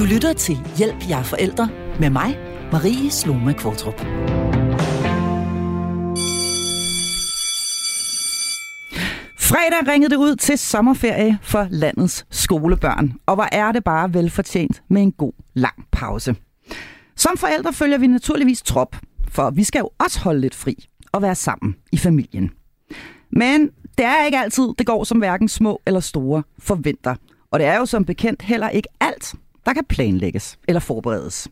Du lytter til Hjælp jer forældre med mig, Marie Sloma Kvartrup. Fredag ringede det ud til sommerferie for landets skolebørn, og hvor er det bare velfortjent med en god lang pause. Som forældre følger vi naturligvis trop, for vi skal jo også holde lidt fri og være sammen i familien. Men det er ikke altid, det går som hverken små eller store forventer. Og det er jo som bekendt heller ikke alt, der kan planlægges eller forberedes.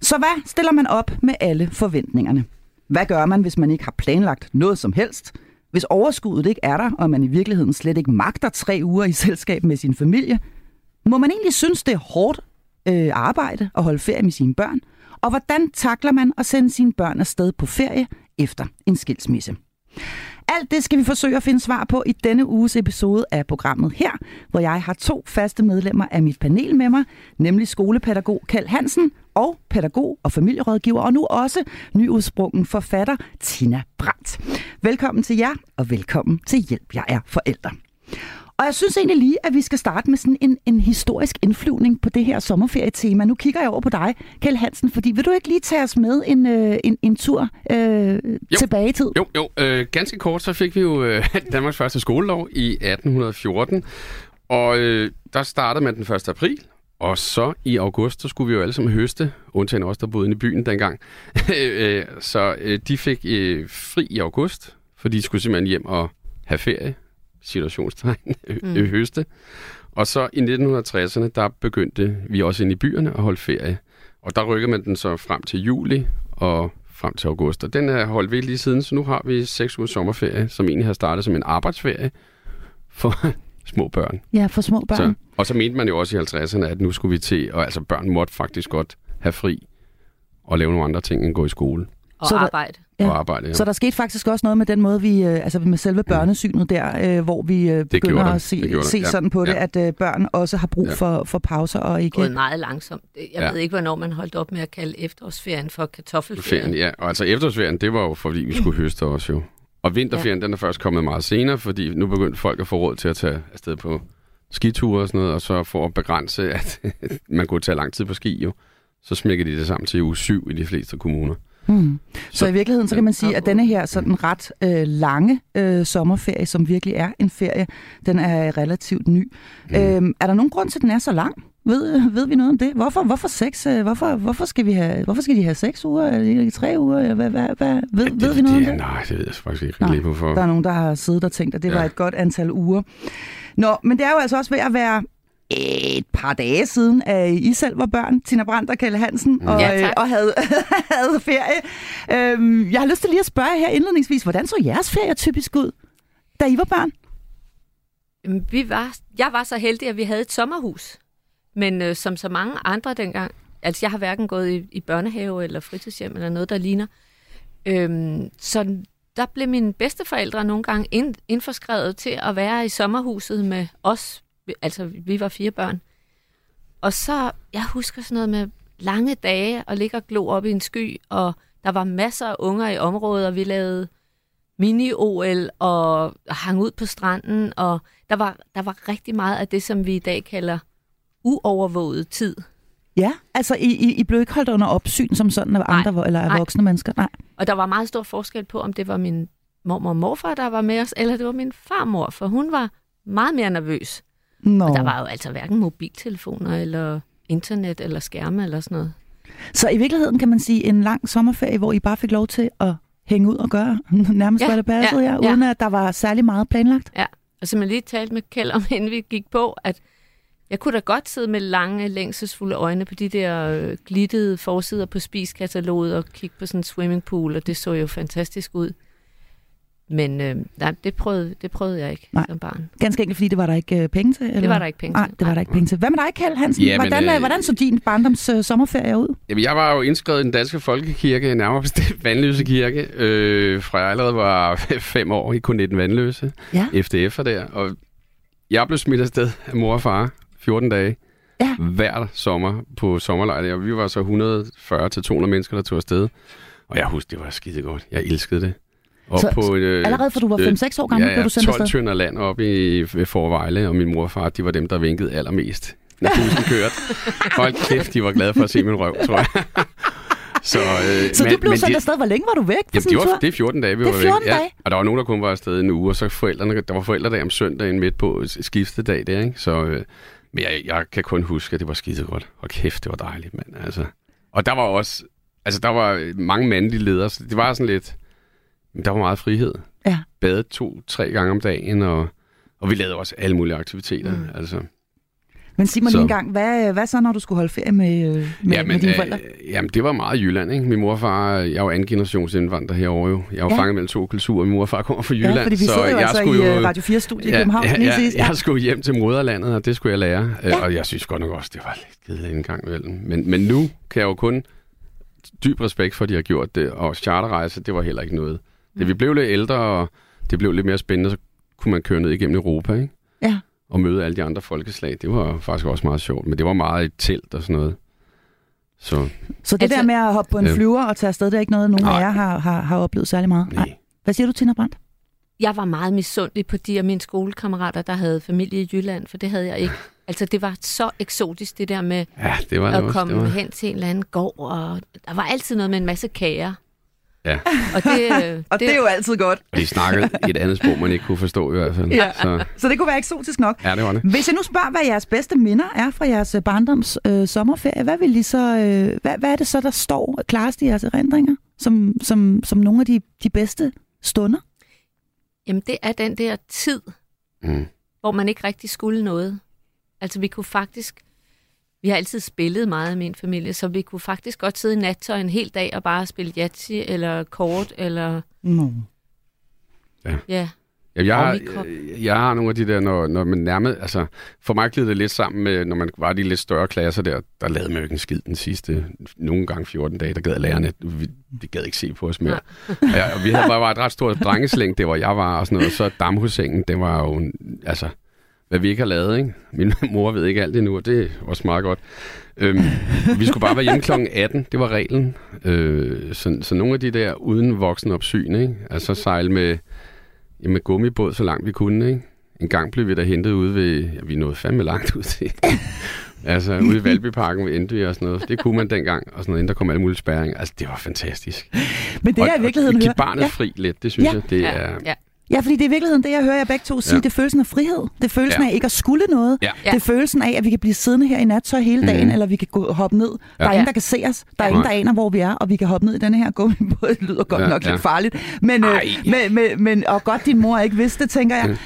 Så hvad stiller man op med alle forventningerne? Hvad gør man, hvis man ikke har planlagt noget som helst? Hvis overskuddet ikke er der, og man i virkeligheden slet ikke magter tre uger i selskab med sin familie? Må man egentlig synes, det er hårdt øh, arbejde at holde ferie med sine børn? Og hvordan takler man at sende sine børn afsted på ferie efter en skilsmisse? Alt det skal vi forsøge at finde svar på i denne uges episode af programmet her, hvor jeg har to faste medlemmer af mit panel med mig, nemlig skolepædagog Kjeld Hansen og pædagog og familierådgiver, og nu også nyudsprungen forfatter Tina Brandt. Velkommen til jer, og velkommen til Hjælp, jeg er forældre. Og jeg synes egentlig lige, at vi skal starte med sådan en, en historisk indflyvning på det her sommerferietema. Nu kigger jeg over på dig, Kjell Hansen, fordi vil du ikke lige tage os med en, øh, en, en tur øh, tilbage i tid? Jo, jo. Øh, ganske kort, så fik vi jo øh, Danmarks første skolelov i 1814. Og øh, der startede man den 1. april, og så i august, så skulle vi jo alle sammen høste, undtagen os, der boede inde i byen dengang. Øh, så øh, de fik øh, fri i august, for de skulle simpelthen hjem og have ferie situationstegn, mm. høste. Og så i 1960'erne, der begyndte vi også ind i byerne at holde ferie. Og der rykkede man den så frem til juli og frem til august. Og den er holdt ved lige siden, så nu har vi seks uger sommerferie, som egentlig har startet som en arbejdsferie for små børn. Ja, for små børn. Så, og så mente man jo også i 50'erne, at nu skulle vi til, og altså børn måtte faktisk godt have fri og lave nogle andre ting end gå i skole. Og så arbejde. Ja. Og arbejde, ja. Så der skete faktisk også noget med den måde, vi, øh, altså med selve børnesynet der, øh, hvor vi øh, begynder at se, se ja. sådan på det, ja. at øh, børn også har brug ja. for, for pauser og ikke... Gået meget langsomt. Jeg ja. ved ikke, hvornår man holdt op med at kalde efterårsferien for kartoffelferien. Ferien, ja, og altså efterårsferien, det var jo fordi, vi skulle høste også jo. Og vinterferien, ja. den er først kommet meget senere, fordi nu begyndte folk at få råd til at tage afsted på skiture og sådan noget, og så for at begrænse, at man kunne tage lang tid på ski jo, så smækker de det sammen til uge 7 i de fleste kommuner. Mm. Så, så i virkeligheden så kan man sige, at denne her sådan ret øh, lange øh, sommerferie, som virkelig er en ferie, den er relativt ny. Mm. Øhm, er der nogen grund til, at den er så lang? Ved, ved vi noget om det? Hvorfor, hvorfor, seks, øh, hvorfor, hvorfor, skal vi have, hvorfor skal de have seks uger, eller tre uger? Eller hvad, hvad, hvad, ved, ja, det, ved vi noget det, om det? Nej, det ved jeg faktisk ikke rigtig hvorfor. Der er nogen, der har siddet og tænkt, at det ja. var et godt antal uger. Nå, men det er jo altså også ved at være et par dage siden, at I selv var børn, Tina Brandt og Kalle Hansen, og, ja, øh, og havde, havde ferie. Øhm, jeg har lyst til lige at spørge her indledningsvis, hvordan så jeres ferie typisk ud, da I var børn? Vi var, jeg var så heldig, at vi havde et sommerhus. Men øh, som så mange andre dengang, altså jeg har hverken gået i, i børnehave eller fritidshjem eller noget, der ligner. Øhm, så der blev mine bedsteforældre nogle gange ind, indforskrevet til at være i sommerhuset med os altså vi var fire børn. Og så, jeg husker sådan noget med lange dage og ligge og glo op i en sky, og der var masser af unger i området, og vi lavede mini-OL og hang ud på stranden, og der var, der var rigtig meget af det, som vi i dag kalder uovervåget tid. Ja, altså I, I, I blev ikke holdt under opsyn som sådan af nej, andre eller af nej. voksne mennesker? Nej. Og der var meget stor forskel på, om det var min mormor og morfar, der var med os, eller det var min farmor, for hun var meget mere nervøs. Nå. Og der var jo altså hverken mobiltelefoner eller internet eller skærme eller sådan noget. Så i virkeligheden kan man sige en lang sommerferie, hvor I bare fik lov til at hænge ud og gøre nærmest, ja, hvad der passede ja, jer, uden ja. at der var særlig meget planlagt? Ja, og som jeg lige talte med Kjell om, inden vi gik på, at jeg kunne da godt sidde med lange, længselsfulde øjne på de der øh, glittede forsider på spiskataloget og kigge på sådan en swimmingpool, og det så jo fantastisk ud. Men øh, nej, det, prøvede, det prøvede jeg ikke nej. som barn. Ganske enkelt, fordi det var der ikke øh, penge til? Eller? Det var der ikke penge til. Nej, det var der ikke penge til. Hvad med dig, Kjeld Hansen? Ja, hvordan, men, øh, hvordan så din barndoms øh, sommerferie ud? Jamen, jeg var jo indskrevet i den danske folkekirke, nærmere bestemt Vandløse Kirke, øh, fra jeg allerede var fem år i kun 19 Vandløse, ja. FDF'er der. Og jeg blev smidt afsted af mor og far 14 dage. Ja. Hver sommer på sommerlejr. Og vi var så 140-200 mennesker, der tog afsted. Og jeg husker, det var skide godt. Jeg elskede det. Op så, på, øh, allerede fra du var 5-6 år gammel, ja, ja, blev du sendt 12 tønder land op i Forvejle, og min mor og far, de var dem, der vinkede allermest når bussen kørte. Hold kæft, de var glade for at se min røv, tror jeg. Så, øh, Så men, du blev men sendt de- afsted. Hvor længe var du væk på Jamen, sådan det, en var, tur? det er 14 dage, vi Det er var 14 væk. dage? Og der var nogen, der kun var afsted en uge, og så forældrene, der var forældredag om søndagen midt på skiftedag der, ikke? Så, øh, men jeg, jeg kan kun huske, at det var skide godt. Og kæft, det var dejligt, mand. Altså. Og der var også, altså der var mange mandlige ledere, så det var sådan lidt, der var meget frihed. Ja. Bade to-tre gange om dagen, og, og vi lavede også alle mulige aktiviteter. Mm. Altså. Men sig mig Så- lige en gang, hvad, hvad så, når du skulle holde ferie med, øh, med, Jamen, med dine forældre? Øh, jamen, det var meget Jylland, ikke? Min mor og far, jeg er jo anden generations indvandrer herovre jo. Jeg er jo Ja. fanget mellem to kulturer. Min mor og far kommer fra Jylland, Ja, fordi vi så sidder jo jeg altså skulle i jo... øh, Radio 4-studiet i København. ja, ja, ja, jeg skulle hjem til moderlandet, og det skulle jeg lære. Ja. Ja. Og jeg synes godt nok også, det var lidt kedeligt en gang imellem. Men, men nu kan jeg jo kun dyb respekt for, at de har gjort det. Og charterrejse, det var heller ikke noget. Da vi blev lidt ældre, og det blev lidt mere spændende, så kunne man køre ned igennem Europa, ikke? Ja. Og møde alle de andre folkeslag. Det var faktisk også meget sjovt. Men det var meget i telt og sådan noget. Så Så det Altså- der med at hoppe på en Ja. flyver og tage afsted, det er ikke noget, nogen af Nej. jer har, har, har oplevet særlig meget? nej. Hvad siger du, Tina Brandt? Jeg var meget misundelig på de af mine skolekammerater, der havde familie i Jylland, for det havde jeg ikke. Altså, det var så eksotisk, det der med Ja, det var det at også. komme det var... hen til en eller anden gård, og der var altid noget med en masse kager. Ja. Og det, øh, Og det, det er jo altid godt. Og de snakkede et andet sprog, man ikke kunne forstå i hvert fald. Ja. Så Så det kunne være eksotisk nok. ja, det var det. Hvis jeg nu spørger, hvad jeres bedste minder er fra jeres øh, barndoms øh, sommerferie, hvad, vil I så, øh, hvad, hvad er det så, der står klarest i jeres erindringer, som, som, som nogle af de, de bedste stunder? jamen, det er den der tid, Mm. hvor man ikke rigtig skulle noget. Altså, vi kunne faktisk... Vi har altid spillet meget i min familie, så vi kunne faktisk godt sidde i nattøj en hel dag og bare spille Yatzy eller kort, eller... No. Ja, Ja, jeg, har, Omikron. jeg har nogle af de der, når, når man nærmede, altså for mig glider det lidt sammen med, når man var i de lidt større klasser der, der lavede man jo ikke en skid den sidste, nogle gange 14 dage, der gad lærerne, vi, de gad ikke se på os mere. ja, og vi havde bare, bare et ret stort drengeslæng, det hvor jeg var og sådan noget, og så damhusengen, det var jo, altså, hvad vi ikke har lavet, ikke? Min mor ved ikke alt endnu, og det er også meget godt. Øhm, vi skulle bare være hjemme kl. 18, det var reglen. Øh, så, så nogle af de der uden voksen opsyn, ikke? Altså sejle med, ja, med gummibåd så langt vi kunne, ikke? En gang blev vi der hentet ude ved, ja, vi nåede fandme langt ud til. altså ude i Valbyparken ved Endby og sådan noget. Det kunne man dengang, og sådan noget, inden der kom alle mulige spærringer. Altså det var fantastisk. Men det, og, jeg i virkeligheden og, give barnet Ja. fri lidt, det synes Ja. jeg, det ja, er... ja. Ja, fordi det er i virkeligheden det, jeg hører jer begge to sige. Ja. Det er følelsen af frihed. Det er følelsen Ja. af ikke at skulle noget. Ja. Det er følelsen af, at vi kan blive siddende her i nattøj hele dagen, Mhm. eller vi kan gå hoppe ned. Der er Ja. ingen, der kan se os. Der er Ja. ingen, der aner, hvor vi er, og vi kan hoppe ned i denne her gummibåd. Det lyder godt Ja, nok ja. lidt farligt. Men, øh, men, men, men, og godt, din mor ikke vidste det, tænker jeg.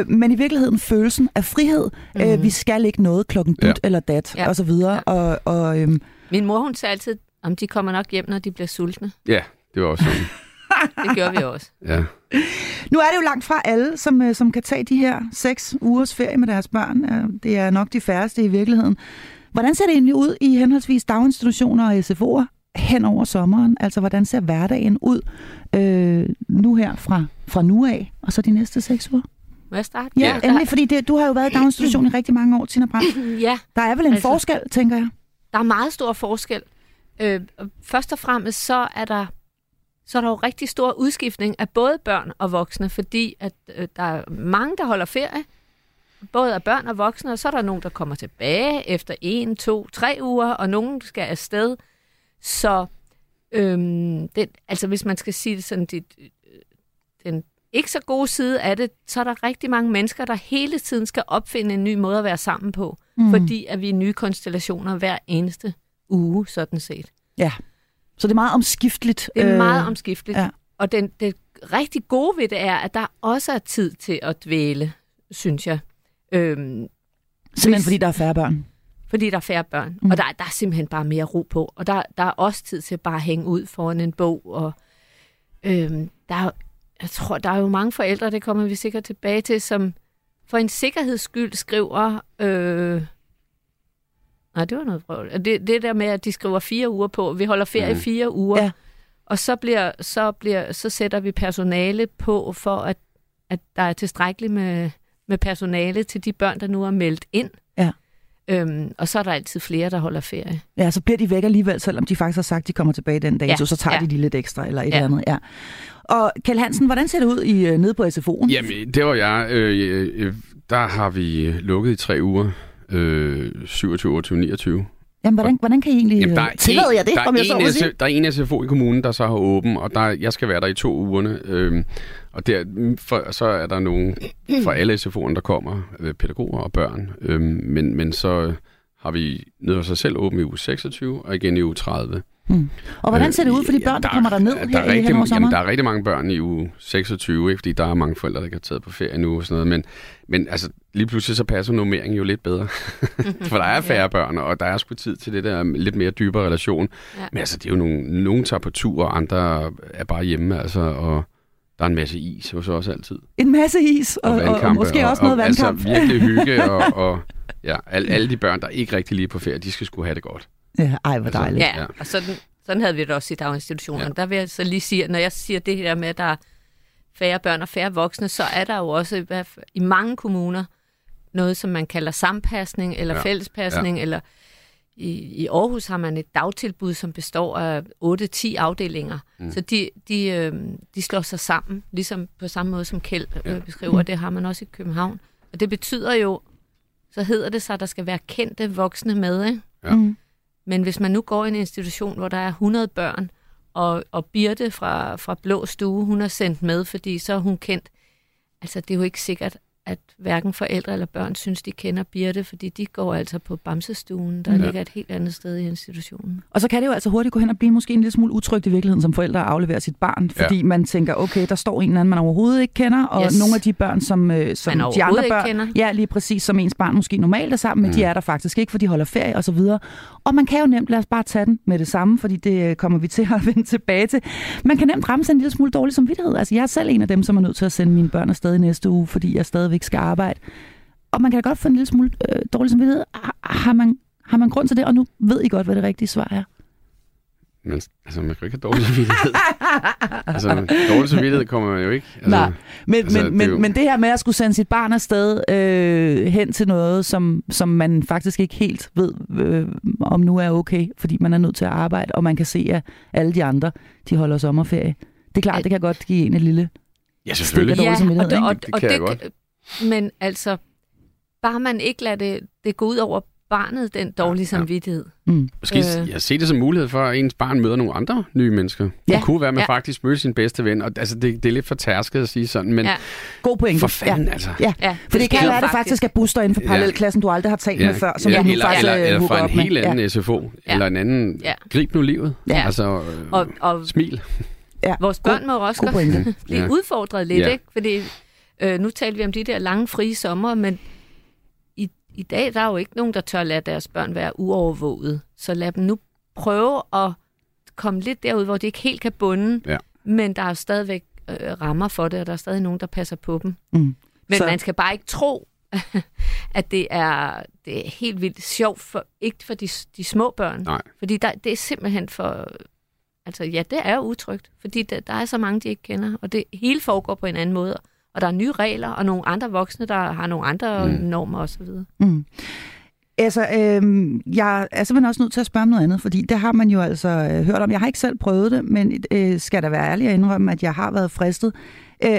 Øh, men i virkeligheden følelsen af frihed. Mm-hmm. Øh, vi skal ikke noget klokken dut Ja. eller dat, Ja. og så videre. Ja. Og, og, øhm, Min mor, hun sagde altid, om de kommer nok hjem, når de bliver sultne. Ja, det var også sådan. Det gør vi også. Ja. Nu er det jo langt fra alle, som, øh, som kan tage de her seks ugers ferie med deres børn. Øh, Det er nok de færreste i virkeligheden. Hvordan ser det egentlig ud i henholdsvis daginstitutioner og SFO'er hen over sommeren? Altså, hvordan ser hverdagen ud øh, nu her fra, fra nu af, og så de næste seks uger? Må jeg starte? Ja, Ja. endelig, fordi det, du har jo været i daginstitution i rigtig mange år, Tina Brandt. Ja, Der er vel en Altså- forskel, tænker jeg. der er meget stor forskel. Øh, først og fremmest så er der så er der jo rigtig stor udskiftning af både børn og voksne, fordi at øh, der er mange, der holder ferie, både af børn og voksne, og så er der nogen, der kommer tilbage efter en, to, tre uger, og nogen skal afsted. Så øhm, det, altså hvis man skal sige det sådan, det, øh, den ikke så gode side af det, så er der rigtig mange mennesker, der hele tiden skal opfinde en ny måde at være sammen på, mm. fordi at vi er nye konstellationer hver eneste uge, sådan set. Ja. Så det er meget omskifteligt. Det er øh, meget omskifteligt. ja. Og den, det rigtig gode ved det er, at der også er tid til at dvæle, synes jeg. Øhm, Simpelthen hvis- fordi der er færre børn. fordi der er færre børn. Mm. Og der, der er simpelthen bare mere ro på. Og der, der er også tid til bare at hænge ud foran en bog. Og, øhm, der er, jeg tror, der er jo mange forældre, det kommer vi sikkert tilbage til, som for en sikkerheds skyld skriver... Øh, nej, det var noget vrøvl. Det, det der med, at de skriver fire uger på. Vi holder ferie i Mhm. fire uger. Ja. Og så, bliver, så, bliver, så sætter vi personale på, for at, at der er tilstrækkeligt med, med personale til de børn, der nu er meldt ind. Ja. Øhm, og så er der altid flere, der holder ferie. Ja, så bliver de væk alligevel, selvom de faktisk har sagt, at de kommer tilbage den dag, Ja, så, så tager ja. de lige lidt ekstra eller et Ja. eller andet. Ja. Og Kjell Hansen, hvordan ser det ud i øh, nede på SFO'en? Jamen, det var jeg. Øh, øh, der har vi lukket i tre uger. Øh, 27, 28, 29. Jamen, hvordan, hvordan kan I egentlig Jamen, der øh, er tillade jer det, der er om jeg så en sige? Der er en SFO i kommunen, der så har åben, og der, jeg skal være der i to ugerne. Øhm, og der, for, så er der nogen fra alle SFO'erne, der kommer, øh, pædagoger og børn. Øhm, men, men så har vi nede hos sig selv åben i uge 26, og igen i uge 30. Mm. Og hvordan ser det ud for de Øh, børn, der kommer der ned der her er i rigtig, hen over jamen, der er rigtig mange børn i uge 26, ikke? fordi der er mange forældre, der ikke har taget på ferie nu og sådan noget. Men, men altså, lige pludselig så passer nummeringen jo lidt bedre. For der er færre børn, og der er sgu tid til det der lidt mere dybere relation. Ja. Ja. Men altså, det er jo nogle, nogen tager på tur, og andre er bare hjemme, altså, og der er en masse is hos os altid. En masse is, og, og, og måske også noget og, vandkamp. Altså virkelig hygge, og, og ja, alle, alle de børn, der er ikke rigtig lige på ferie, de skal skulle have det godt. Ja, ej, hvor Altså, dejligt. Ja, Ja. og sådan, sådan havde vi det også i daginstitutionerne. Ja. Der vil jeg så lige sige, at når jeg siger det her med, at der er færre børn og færre voksne, så er der jo også i, hvert fald i mange kommuner noget, som man kalder sampasning eller ja. Ja. fællespasning, ja. eller i, i Aarhus har man et dagtilbud, som består af 8-10 afdelinger. Mm. Så de, de, øh, de slår sig sammen, ligesom på samme måde som Kjeld øh, Ja. beskriver. Det har man også i København. Og det betyder jo, så hedder det sig, at der skal være kendte voksne med, ikke? Ja. Mm. Men hvis man nu går i en institution, hvor der er 100 børn, og, og Birte fra, fra Blå Stue, hun er sendt med, fordi så er hun kendt. Altså, det er jo ikke sikkert, at hverken forældre eller børn synes, de kender Birte, fordi de går altså på Bamsestuen, der Ja. ja. ligger et helt andet sted i institutionen. Og så kan det jo altså hurtigt gå hen og blive måske en lille smule utrygt i virkeligheden som forældre at aflevere sit barn, fordi ja. man tænker, okay, der står en eller anden, man overhovedet ikke kender, og Yes. nogle af de børn, som, øh, som de andre ikke børn, kender. ja, lige præcis som ens barn måske normalt er sammen med, mm. de er der faktisk ikke, for de holder ferie og så videre. Og man kan jo nemt, lad os bare tage den med det samme, fordi det øh, kommer vi til at vende tilbage til. Man kan nemt ramme sig en lille smule dårlig samvittighed. Altså jeg er selv en af dem, som er nødt til at sende mine børn afsted i næste uge, fordi jeg stadigvæk skal arbejde. Og man kan da godt få en lille smule øh, dårlig samvittighed. Har, har, man, har man grund til det? Og nu ved I godt, hvad det rigtige svar er. Men altså, man kan jo ikke have dårlig samvittighed. altså, dårlig samvittighed kommer man jo ikke. Altså, Nej, men, altså, men, det men, jo- men det her med at skulle sende sit barn afsted øh, hen til noget, som, som man faktisk ikke helt ved, øh, om nu er okay, fordi man er nødt til at arbejde, og man kan se, at alle de andre, de holder sommerferie. Det er klart, Ja. det kan godt give en et lille... Ja, selvfølgelig. dårlig samvittighed, og det, ikke? og, Det og det, Men altså, bare man ikke lader det, det gå ud over barnet, den dårlige Ja. samvittighed. Mm. Måske Øh. jeg ser det som mulighed for, at ens barn møder nogle andre nye mennesker. Ja. Det kunne være, at man Ja. ja. faktisk møder sin bedste ven. Og, altså, det, det er lidt for tærsket at sige sådan, men Ja. ja. God pointe. for fanden, Ja. altså. Ja, Ja, for det kan sker være, at det faktisk er booster inden for Ja. parallelklassen, du aldrig har talt med før, som ja, du nu eller, faktisk eller, øh, eller fra en op med. helt anden Ja. SFO, Ja. eller en anden. Ja. Grib nu livet. Ja. Altså, øh, Og, og smil. Ja. vores børn må også god godt pointe. blive Ja. udfordret lidt, Ja. ikke? Fordi øh, nu talte vi om de der lange frie sommer, men i, i dag der er jo ikke nogen, der tør lade deres børn være uovervåget. Så lad dem nu prøve at komme lidt derud, hvor de ikke helt kan bunde, Ja. men der er stadigvæk øh, rammer for det, og der er stadig nogen, der passer på dem. Mm. Men Så- man skal bare ikke tro, at det er, det er helt vildt sjovt, for, ikke for de, de små børn. Nej. Fordi der, det er simpelthen for... Altså ja, det er jo utrygt, fordi der, der er så mange, de ikke kender, og det hele foregår på en anden måde. Og der er nye regler, og nogle andre voksne, der har nogle andre Mm. normer osv. Mm. Altså, øhm, jeg er simpelthen også nødt til at spørge om noget andet, fordi det har man jo altså øh, hørt om. Jeg har ikke selv prøvet det, men øh, skal da være ærlig at indrømme, at jeg har været fristet. Øh,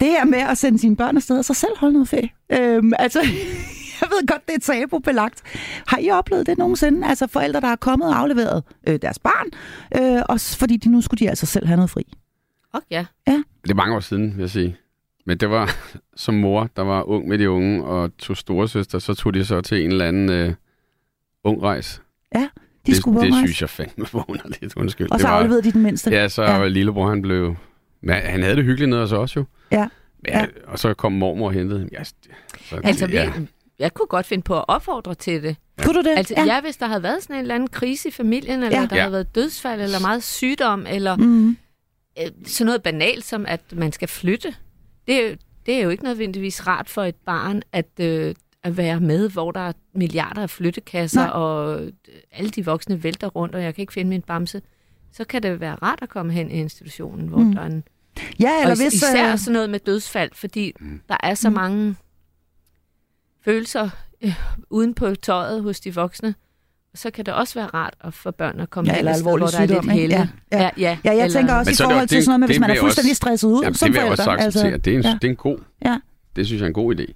det her med at sende sine børn afsted og så selv holde noget ferie. Øhm, altså, jeg ved godt, det er tabubelagt. Har I oplevet det nogensinde? Altså forældre, der har kommet og afleveret øh, deres barn, øh, også fordi de nu skulle de altså selv have noget fri. Og ja, Det er mange år siden, vil jeg sige. Men det var som mor, der var ung med de unge, og to storesøster, så tog de så til en eller anden øh, ung rejs. De det, skulle det på synes jeg fandme var underligt, undskyld. Og så det var, afleverede de den mindste. Ja, så Ja. ja. lillebror, han blev... Men han havde det hyggeligt nede hos os jo. Ja. Ja, Ja. Og så kom mormor og hentede ham. Ja, så, altså ja. vi, jeg kunne godt finde på at opfordre til det. Kunne du det? Altså ja. ja, hvis der havde været sådan en eller anden krise i familien, eller Ja. ja. der Ja. havde været dødsfald, eller meget sygdom, eller Mm. øh, sådan noget banalt som, at man skal flytte. Det er, jo- det er jo ikke nødvendigvis rart for et barn at, øh, at være med, hvor der er milliarder af flyttekasser, Nej. Og øh, alle de voksne vælter rundt, og jeg kan ikke finde min bamse. Så kan det være rart at komme hen i institutionen, hvor Mm. der er en... Ja, Og eller is- hvis... især øh, sådan noget med dødsfald, fordi Mm. der er så Mm. mange følelser øh, uden på tøjet hos de voksne. Så kan det også være rart at få børn at komme Ja, eller sted, alvorlig hvor der er lidt sygdom, helle. Ja, ja. ja, ja, Ja, jeg eller- tænker også Men i det forhold jo- til det- sådan noget med, hvis det man er fuldstændig også- stresset ud Jamen, som det vil jeg forældre. også. Altså, det, er en, ja. det er en god. Ja. Det synes jeg er en god idé.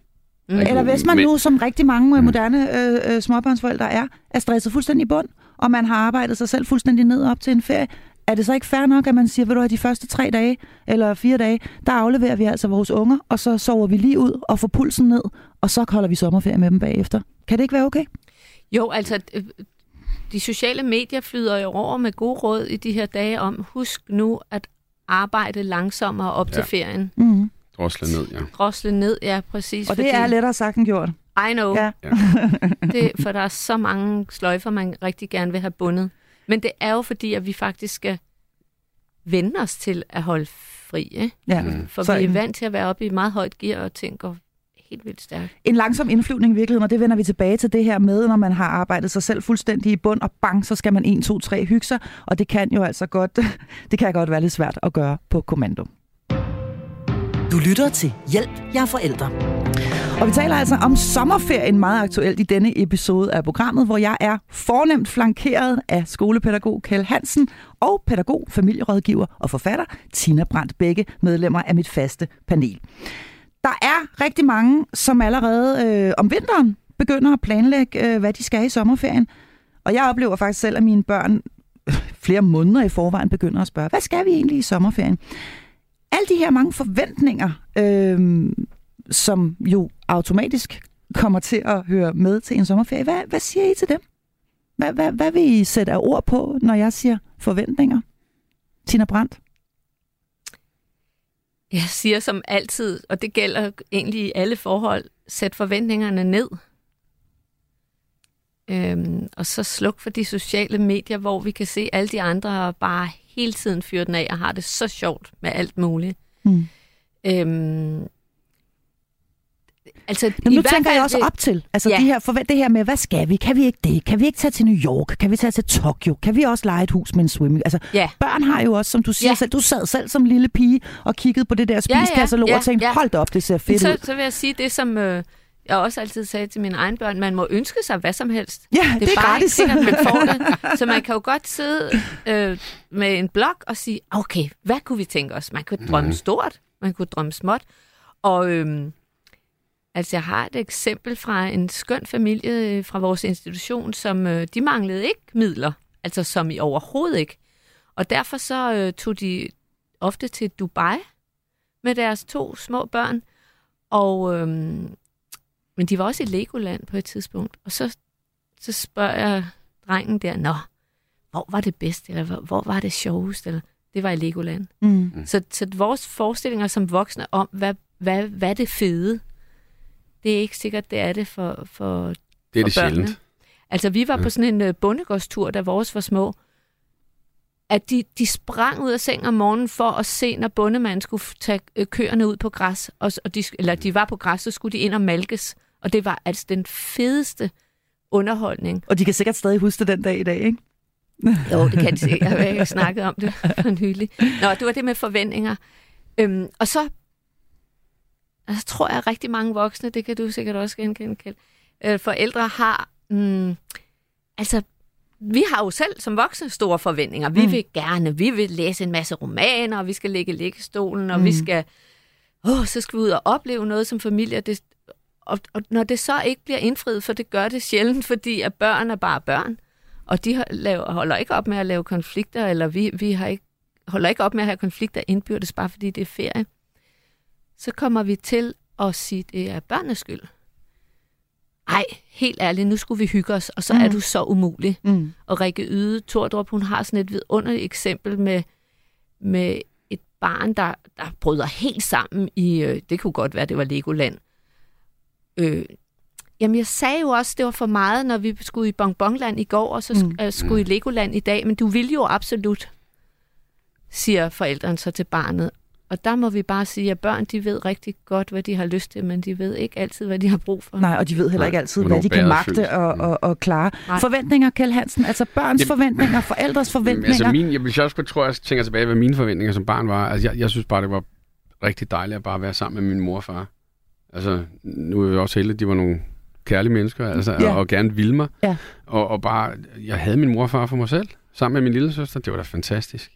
Mm. Eller hvis man Men- nu, som rigtig mange mm. moderne øh, øh, småbørnsforældre er, er stresset fuldstændig i bund, og man har arbejdet sig selv fuldstændig ned op til en ferie, er det så ikke fair nok, at man siger, ved du hvad, de første tre dage eller fire dage, der afleverer vi altså vores unger, og så sover vi lige ud og får pulsen ned, og så holder vi sommerferie med dem bagefter. Kan det ikke være okay? Jo, altså, øh, de sociale medier flyder jo over med gode råd i de her dage om, husk nu at arbejde langsommere op ja. til ferien. Mm. Drosle ned, ja. Drosle ned, ja, præcis. Og det er lettere sagt end gjort. I know. Ja. det, for der er så mange sløjfer, man rigtig gerne vil have bundet. Men det er jo fordi, at vi faktisk skal vende os til at holde fri. Ikke? Ja. Mm. For Så vi er vant til at være oppe i meget højt gear, og ting går helt vildt stærkt. En langsom indflyvning i virkeligheden, og det vender vi tilbage til det her med, når man har arbejdet sig selv fuldstændig i bund, og bang, så skal man 1, 2, 3 hygge sig, og det kan jo altså godt, det kan godt være lidt svært at gøre på kommando. Du lytter til Hjælp, jeg er forældre. Og vi taler altså om sommerferien meget aktuelt i denne episode af programmet, hvor jeg er fornemt flankeret af skolepædagog Kjell Hansen og pædagog, familierådgiver og forfatter Tina Brandt, begge medlemmer af mit faste panel. Der er rigtig mange, som allerede øh, om vinteren begynder at planlægge, øh, hvad de skal i sommerferien. Og jeg oplever faktisk selv, at mine børn flere måneder i forvejen begynder at spørge, hvad skal vi egentlig i sommerferien? Alle de her mange forventninger, øh, som jo automatisk kommer til at høre med til en sommerferie. Hvad, hvad siger I til dem? Hvad, hvad, hvad vil I sætte af ord på, når jeg siger forventninger? Tina Brandt? Jeg siger som altid, og det gælder egentlig i alle forhold, sæt forventningerne ned. Øhm, og så sluk for de sociale medier, hvor vi kan se alle de andre bare hele tiden fyre den af og har det så sjovt med alt muligt. Mm. Øhm, altså, Nå, i nu tænker jeg også det- op til, altså Ja. de her, forvent, det her med, hvad skal vi? Kan vi ikke det? Kan vi ikke tage til New York? Kan vi tage til Tokyo? Kan vi også lege et hus med en swimming? Altså, Ja. børn har jo også, som du siger Ja. selv, du sad selv som lille pige og kiggede på det der Ja, ja, spiskatalog ja, og tænkte, ja. hold da op, det ser fedt så, ud. så vil jeg sige det, som øh, jeg også altid sagde til mine egne børn, man må ønske sig hvad som helst. Ja, det, Det er, er bare ikke gratis. sikkert, man får det. Så man kan jo godt sidde øh, med en blog og sige, okay, hvad kunne vi tænke os? Man kunne drømme Mhm. stort, man kunne drømme småt. Og øhm, altså, jeg har et eksempel fra en skøn familie øh, fra vores institution, som øh, de manglede ikke midler, altså som i overhovedet ikke. Og derfor så øh, tog de ofte til Dubai med deres to små børn. Og, øhm, men de var også i Legoland på et tidspunkt. Og så så spørger jeg drengen der, nå, hvor var det bedst, eller hvor, hvor var det sjovest, eller det var i Legoland. Mm. Så, så vores forestillinger som voksne om, hvad, hvad, hvad er det fede, det er ikke sikkert, det er det for, for Det er det for børnene. sjældent. Altså, vi var Ja. på sådan en uh, bondegårdstur, da vores var små, at de, de sprang ud af seng om morgenen for at se, når bondemanden skulle tage øh, køerne ud på græs, og, og de, eller de var på græs, så skulle de ind og malkes. Og det var altså den fedeste underholdning. Og de kan sikkert stadig huske det den dag i dag, ikke? Jo, det kan de sikkert. Jeg har ikke snakket om det for nylig. Nå, det var det med forventninger. Øhm, og så altså, tror jeg, at rigtig mange voksne, det kan du sikkert også genkende, Kjeld, øh, forældre har, mm, altså, vi har jo selv som voksne store forventninger. Vi Mm. vil gerne, vi vil læse en masse romaner, og vi skal ligge i liggestolen, og Mm. vi skal, åh, så skal vi ud og opleve noget som familie. Det, og, og når det så ikke bliver indfriet, for det gør det sjældent, fordi at børn er bare børn, og de har- laver, holder ikke op med at lave konflikter, eller vi, vi har ikke, holder ikke op med at have konflikter indbyrdes, bare fordi det er ferie, så kommer vi til at sige, at det er børnenes skyld. Ej, helt ærligt, nu skulle vi hygge os, og så mm. er Mm. du så umulig. Mm. Og Rikke Yde Tordrup, hun har sådan et vidunderligt eksempel med, med et barn, der, der bryder helt sammen i, øh, det kunne godt være, det var Legoland. Øh, jamen, jeg sagde jo også, det var for meget, når vi skulle i Bonbonland i går, og så sk- Mm. øh, skulle i Legoland i dag, men du vil jo absolut, siger forældrene så til barnet. Og der må vi bare sige, at børn, de ved rigtig godt, hvad de har lyst til, men de ved ikke altid, hvad de har brug for. Nej, og de ved heller Nej, ikke altid, hvornår hvad de kan magte og, og, og klare. Nej. Forventninger, Kjell Hansen, altså børns Jamen- forventninger, forældres forventninger. Altså min, jeg, hvis jeg også tror, jeg tænker tilbage, hvad mine forventninger som barn var. Altså jeg, jeg synes bare, det var rigtig dejligt at bare være sammen med min mor og far. Altså, nu er jeg også heldig, de var nogle kærlige mennesker, altså, ja. og, og gerne ville mig. Ja. Og, og bare, jeg havde min mor og far for mig selv, sammen med min lille søster. Det var da fantastisk.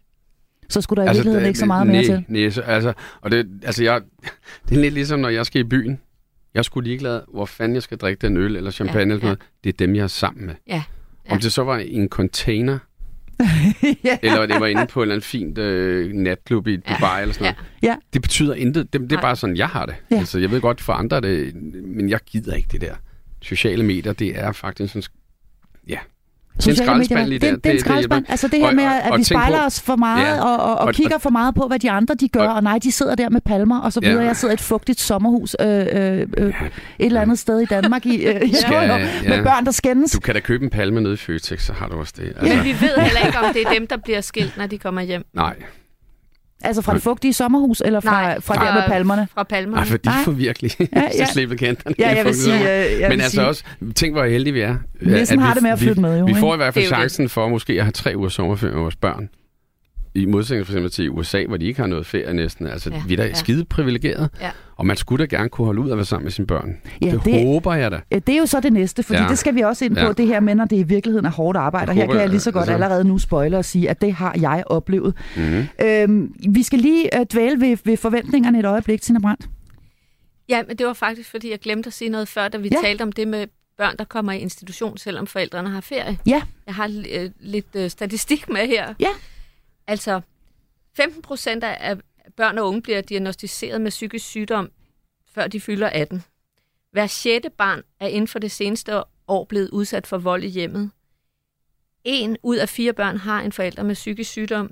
Så skulle der i virkeligheden det- ikke så meget mere nej, til. Nej, så, altså, og det, altså jeg, det er lidt ligesom, når jeg skal i byen. Jeg sgu ligeglad, hvor fanden jeg skal drikke den øl eller champagne Ja, eller sådan ja. noget. Det er dem, jeg er sammen med. Ja. Om det så var i en container, ja. eller det var inde på en eller anden fint øh, natklub i Dubai eller sådan noget. Ja. Det betyder intet. Det, det er bare sådan, jeg har det. Ja. Altså, jeg ved godt, for andre det, men jeg gider ikke det der. Sociale medier, det er faktisk sådan... Ja, Sociale skraldespand medier, det, der. det, det er en Det- det skraldespand. Altså det her Og- med, at og vi spejler på- os for meget Ja. og, og, og, Og- kigger for meget på, hvad de andre de gør, og, Og- nej, de sidder der med palmer og så Ja. videre. Jeg sidder i et fugtigt sommerhus øh, øh, øh, et eller andet sted i Danmark i, øh, Skal- jo, jo, med ja. børn, der skændes. Du kan da købe en palme nede i Føtex, så har du også det. Men Altså, vi ved heller ikke, om det er dem, der bliver skilt, når de kommer hjem. nej. Altså fra det fugtige sommerhus, eller fra, Nej, fra der med palmerne? Fra palmerne. Nej, for de får virkelig Ja, ja, slippet kanterne. Ja, jeg vil Det sige... fungerer. Øh, jeg Men vil altså sige, også, tænk hvor heldige vi er. Nissen At har vi- det med at vi- flytte med, jo, Vi får i hvert fald chancen for måske at have tre uger sommerferie med vores børn. I modsætning for eksempel til USA, hvor de ikke har noget ferie næsten. Altså, Ja, vi er da ja. skide privilegeret. Ja. Og man skulle da gerne kunne holde ud at være sammen med sine børn. Ja, det, det- håber jeg da. Ja, Det er jo så det næste, fordi ja. Det skal vi også ind på, Ja. det her med, når det i virkeligheden er hårdt arbejde. Og her kan jeg lige så godt altså- allerede nu spoile og sige, at det har jeg oplevet. Mm-hmm. Øhm, vi skal lige uh, dvæle ved, ved forventningerne et øjeblik, Tina Brandt. Ja, men det var faktisk, fordi jeg glemte at sige noget før, da vi Ja. ja. talte om det med børn, der kommer i institution, selvom forældrene har ferie. Ja. Jeg har øh, lidt øh, statistik med her. Ja. Altså, 15 procent af børn og unge bliver diagnostiseret med psykisk sygdom, før de fylder 18. Hver sjette barn er inden for det seneste år blevet udsat for vold i hjemmet. En ud af fire børn har en forælder med psykisk sygdom.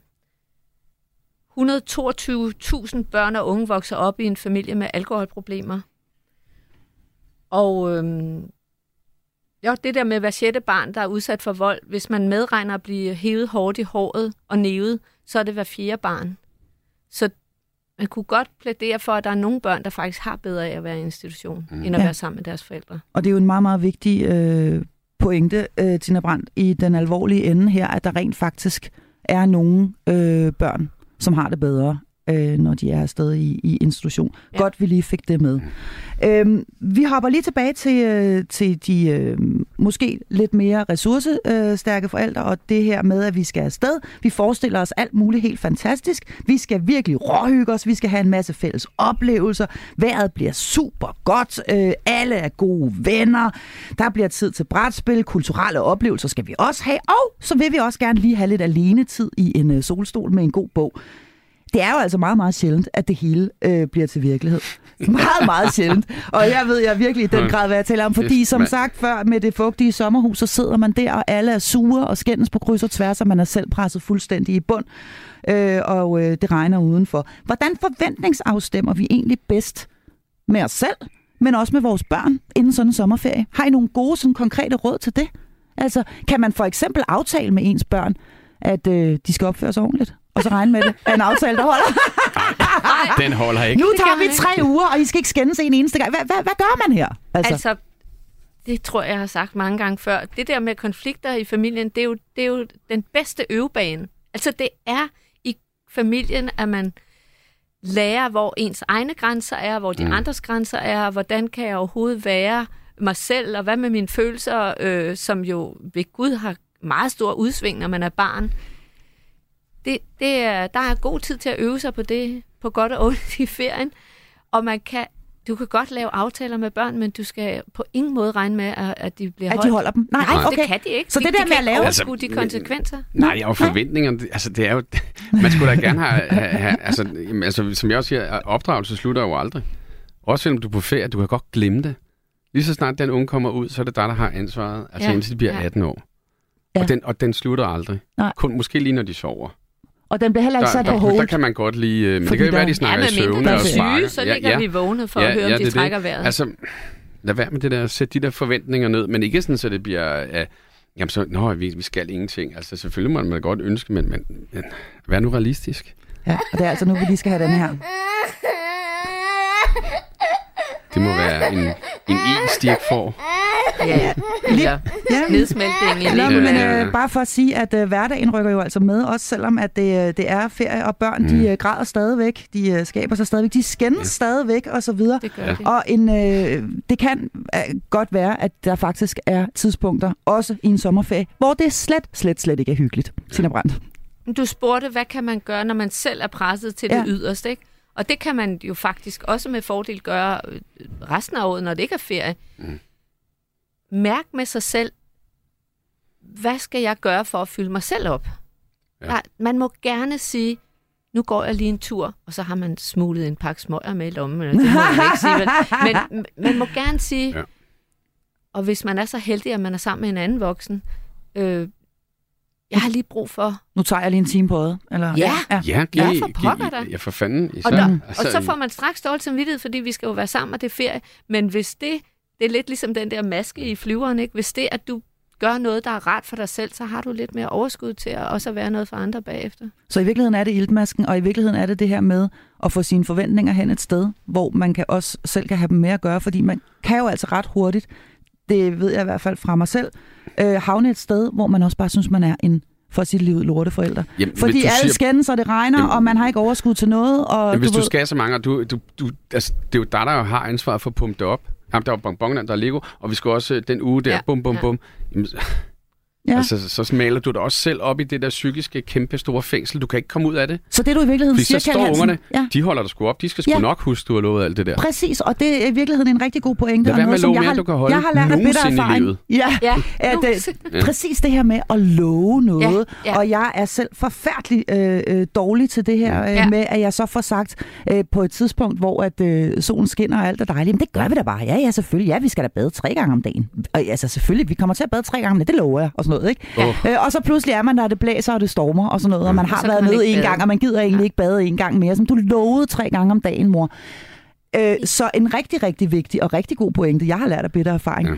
122.000 børn og unge vokser op i en familie med alkoholproblemer. Og øhm, jo, det der med hver sjette barn, der er udsat for vold, hvis man medregner at blive hævet hårdt i håret og nævet, så er det hver fjerde barn. Så man kunne godt plædere for, at der er nogle børn, der faktisk har bedre af at være i institution, mm. end at Ja. være sammen med deres forældre. Og det er jo en meget, meget vigtig øh, pointe, øh, Tina Brandt, i den alvorlige ende her, at der rent faktisk er nogle øh, børn, som har det bedre, øh, når de er afsted i, i institution. Ja. Godt, vi lige fik det med. Øhm, vi hopper lige tilbage til, øh, til de øh, måske lidt mere ressourcestærke forældre, og det her med, at vi skal afsted. Vi forestiller os alt muligt helt fantastisk. Vi skal virkelig råhygge os. Vi skal have en masse fælles oplevelser. Vejret bliver super godt. Øh, alle er gode venner. Der bliver tid til brætspil. Kulturelle oplevelser skal vi også have. Og så vil vi også gerne lige have lidt alenetid i en øh, solstol med en god bog. Det er jo altså meget, meget sjældent, at det hele øh, bliver til virkelighed. Meget, meget sjældent. Og jeg ved jeg virkelig i den grad, hvad jeg taler om. Fordi som sagt før, med det fugtige sommerhus, så sidder man der, og alle er sure og skændes på kryds og tværs, og man er selv presset fuldstændig i bund. Øh, og øh, det regner udenfor. Hvordan forventningsafstemmer vi egentlig bedst med os selv, men også med vores børn inden sådan en sommerferie? Har I nogle gode, sådan konkrete råd til det? Altså, kan man for eksempel aftale med ens børn, at øh, de skal opføre sig ordentligt? Og så regne med det. Er en aftale, der holder. Den holder ikke. Nu tager vi tre uger, og I skal ikke skændes en eneste gang. Hvad, hvad, hvad gør man her? Altså, altså, det tror jeg, jeg har sagt mange gange før. Det der med konflikter i familien, det er jo, det er jo den bedste øvebane. Altså, det er i familien, at man lærer, hvor ens egne grænser er, hvor de Mm. andres grænser er, og hvordan kan jeg overhovedet være mig selv, og hvad med mine følelser, øh, som jo ved Gud har meget stor udsving, når man er barn. Det, det er, der er god tid til at øve sig på det, på godt og ondt i ferien. Og man kan, du kan godt lave aftaler med børn, men du skal på ingen måde regne med, at, at de bliver at holdt. de holder dem? Nej, Nej, okay. det kan de ikke. Så de, det der de med at lave- Altså, de konsekvenser. Nej, og forventningerne, altså det er jo, man skulle da gerne have, have, have altså, jamen, altså, som jeg også siger, opdragelse slutter jo aldrig. Også selvom du er på ferie, du kan godt glemme det. Lige så snart den unge kommer ud, så er det dig, der har ansvaret, altså Ja, indtil de bliver ja. 18 år. Ja. Og, den, og den slutter aldrig. Nej. Kun måske lige, når de sover. Og den bliver heller ikke Der, sat på der, hold. der kan man godt lige... øh, Men det kan jo være, der- de Ja, snakker i med mindre søvne de og er sparker. syge, så ligger vi vågne for at høre, om de det. trækker vejret. Altså, lad være med det der, sæt de der forventninger ned, men ikke sådan, så det bliver... Uh, jamen så, nå, vi, vi skal ingenting. Altså selvfølgelig må man godt ønske, men, men, men vær nu realistisk. Ja, og det er altså nu, vi lige skal have den her. Det må være en, en is, de ikke får. Ja, eller Ja, nedsmeltning Nå, men Ja, ja, ja. øh, bare for at sige, at øh, hverdagen rykker jo altså med, også selvom at det, øh, det er ferie, og børn, mm. de øh, græder stadigvæk, de øh, skaber sig stadigvæk, de skændes ja. Stadigvæk, og så videre. Det gør Ja. det. Og en, øh, det kan øh, godt være, at der faktisk er tidspunkter, også i en sommerferie, hvor det slet, slet, slet ikke er hyggeligt. Tina Brandt. Du spurgte, hvad kan man gøre, når man selv er presset til Ja. det yderste, ikke? Og det kan man jo faktisk også med fordel gøre øh, resten af året, når det ikke er ferie. Mm. Mærk med sig selv, hvad skal jeg gøre for at fylde mig selv op? Ja. Der, man må gerne sige, nu går jeg lige en tur, og så har man smuglet en pakke smøger med i lommen. Eller det må man ikke sige? Men m- man må gerne sige, Ja. og hvis man er så heldig, at man er sammen med en anden voksen, øh, jeg har lige brug for... Nu tager jeg lige en time på det. Eller? Ja. ja. Ja, Ja, for pokker da. Ja, for fanden. Især, Og, der, altså, og så får man straks dårlig samvittighed, fordi vi skal jo være sammen, og det er ferie. Men hvis det, det er lidt ligesom den der maske i flyveren, ikke? Hvis det, at du gør noget, der er rart for dig selv, så har du lidt mere overskud til at også være noget for andre bagefter. Så i virkeligheden er det iltmasken, og i virkeligheden er det det her med at få sine forventninger hen et sted, hvor man kan også selv kan have dem med at gøre, fordi man kan jo altså ret hurtigt, det ved jeg i hvert fald fra mig selv, øh, havne et sted, hvor man også bare synes, man er en for sit liv lorteforældre. Jamen, Fordi du alle siger- skændes, og det regner, Jamen- og man har ikke overskud til noget. Og Jamen, hvis du, ved, skal så mange, og du, du, du, altså, det er jo dig, der har ansvaret for at pumpe det op. Jamen, der er jo bonbonland, der er Lego, og vi skal også øh, den uge der. Ja, bum, bum, ja. bum. Jamen, Ja. altså, så smaler du dig også selv op i det der psykiske, kæmpe store fængsel. Du kan ikke komme ud af det. Så det du i virkeligheden Fordi siger, så står ungerne, ja, de holder dig sgu op. De skal sgu Ja. nok huske, du har lovet alt det der. Præcis, og det er i virkeligheden en rigtig god pointe. Lad og være noget, med at som love jeg mere, har, du kan holde Jeg har lært af bitter nogensinde i erfaring. livet. Ja, Ja, at, øh, præcis det her med at love noget. Ja, ja. Og jeg er selv forfærdelig øh, øh, dårlig til det her øh, Ja. med, at jeg så får sagt øh, på et tidspunkt, hvor at øh, solen skinner og alt er dejligt. Men det gør vi da bare. Ja, ja, selvfølgelig. Ja, vi skal da bade tre gange om dagen. Og altså selvfølgelig, vi kommer til at bade tre gange om dagen. Det lover jeg. Og sådan noget, ikke? Åh. Øh, og så pludselig er man der, det blæser, og det stormer og sådan noget. Og man har så været nede en bade. gang, og man gider egentlig Ja. ikke bade en gang mere. Som du lovede tre gange om dagen, mor. Øh, så en rigtig, rigtig vigtig og rigtig god pointe, jeg har lært af bitter erfaring. Ja.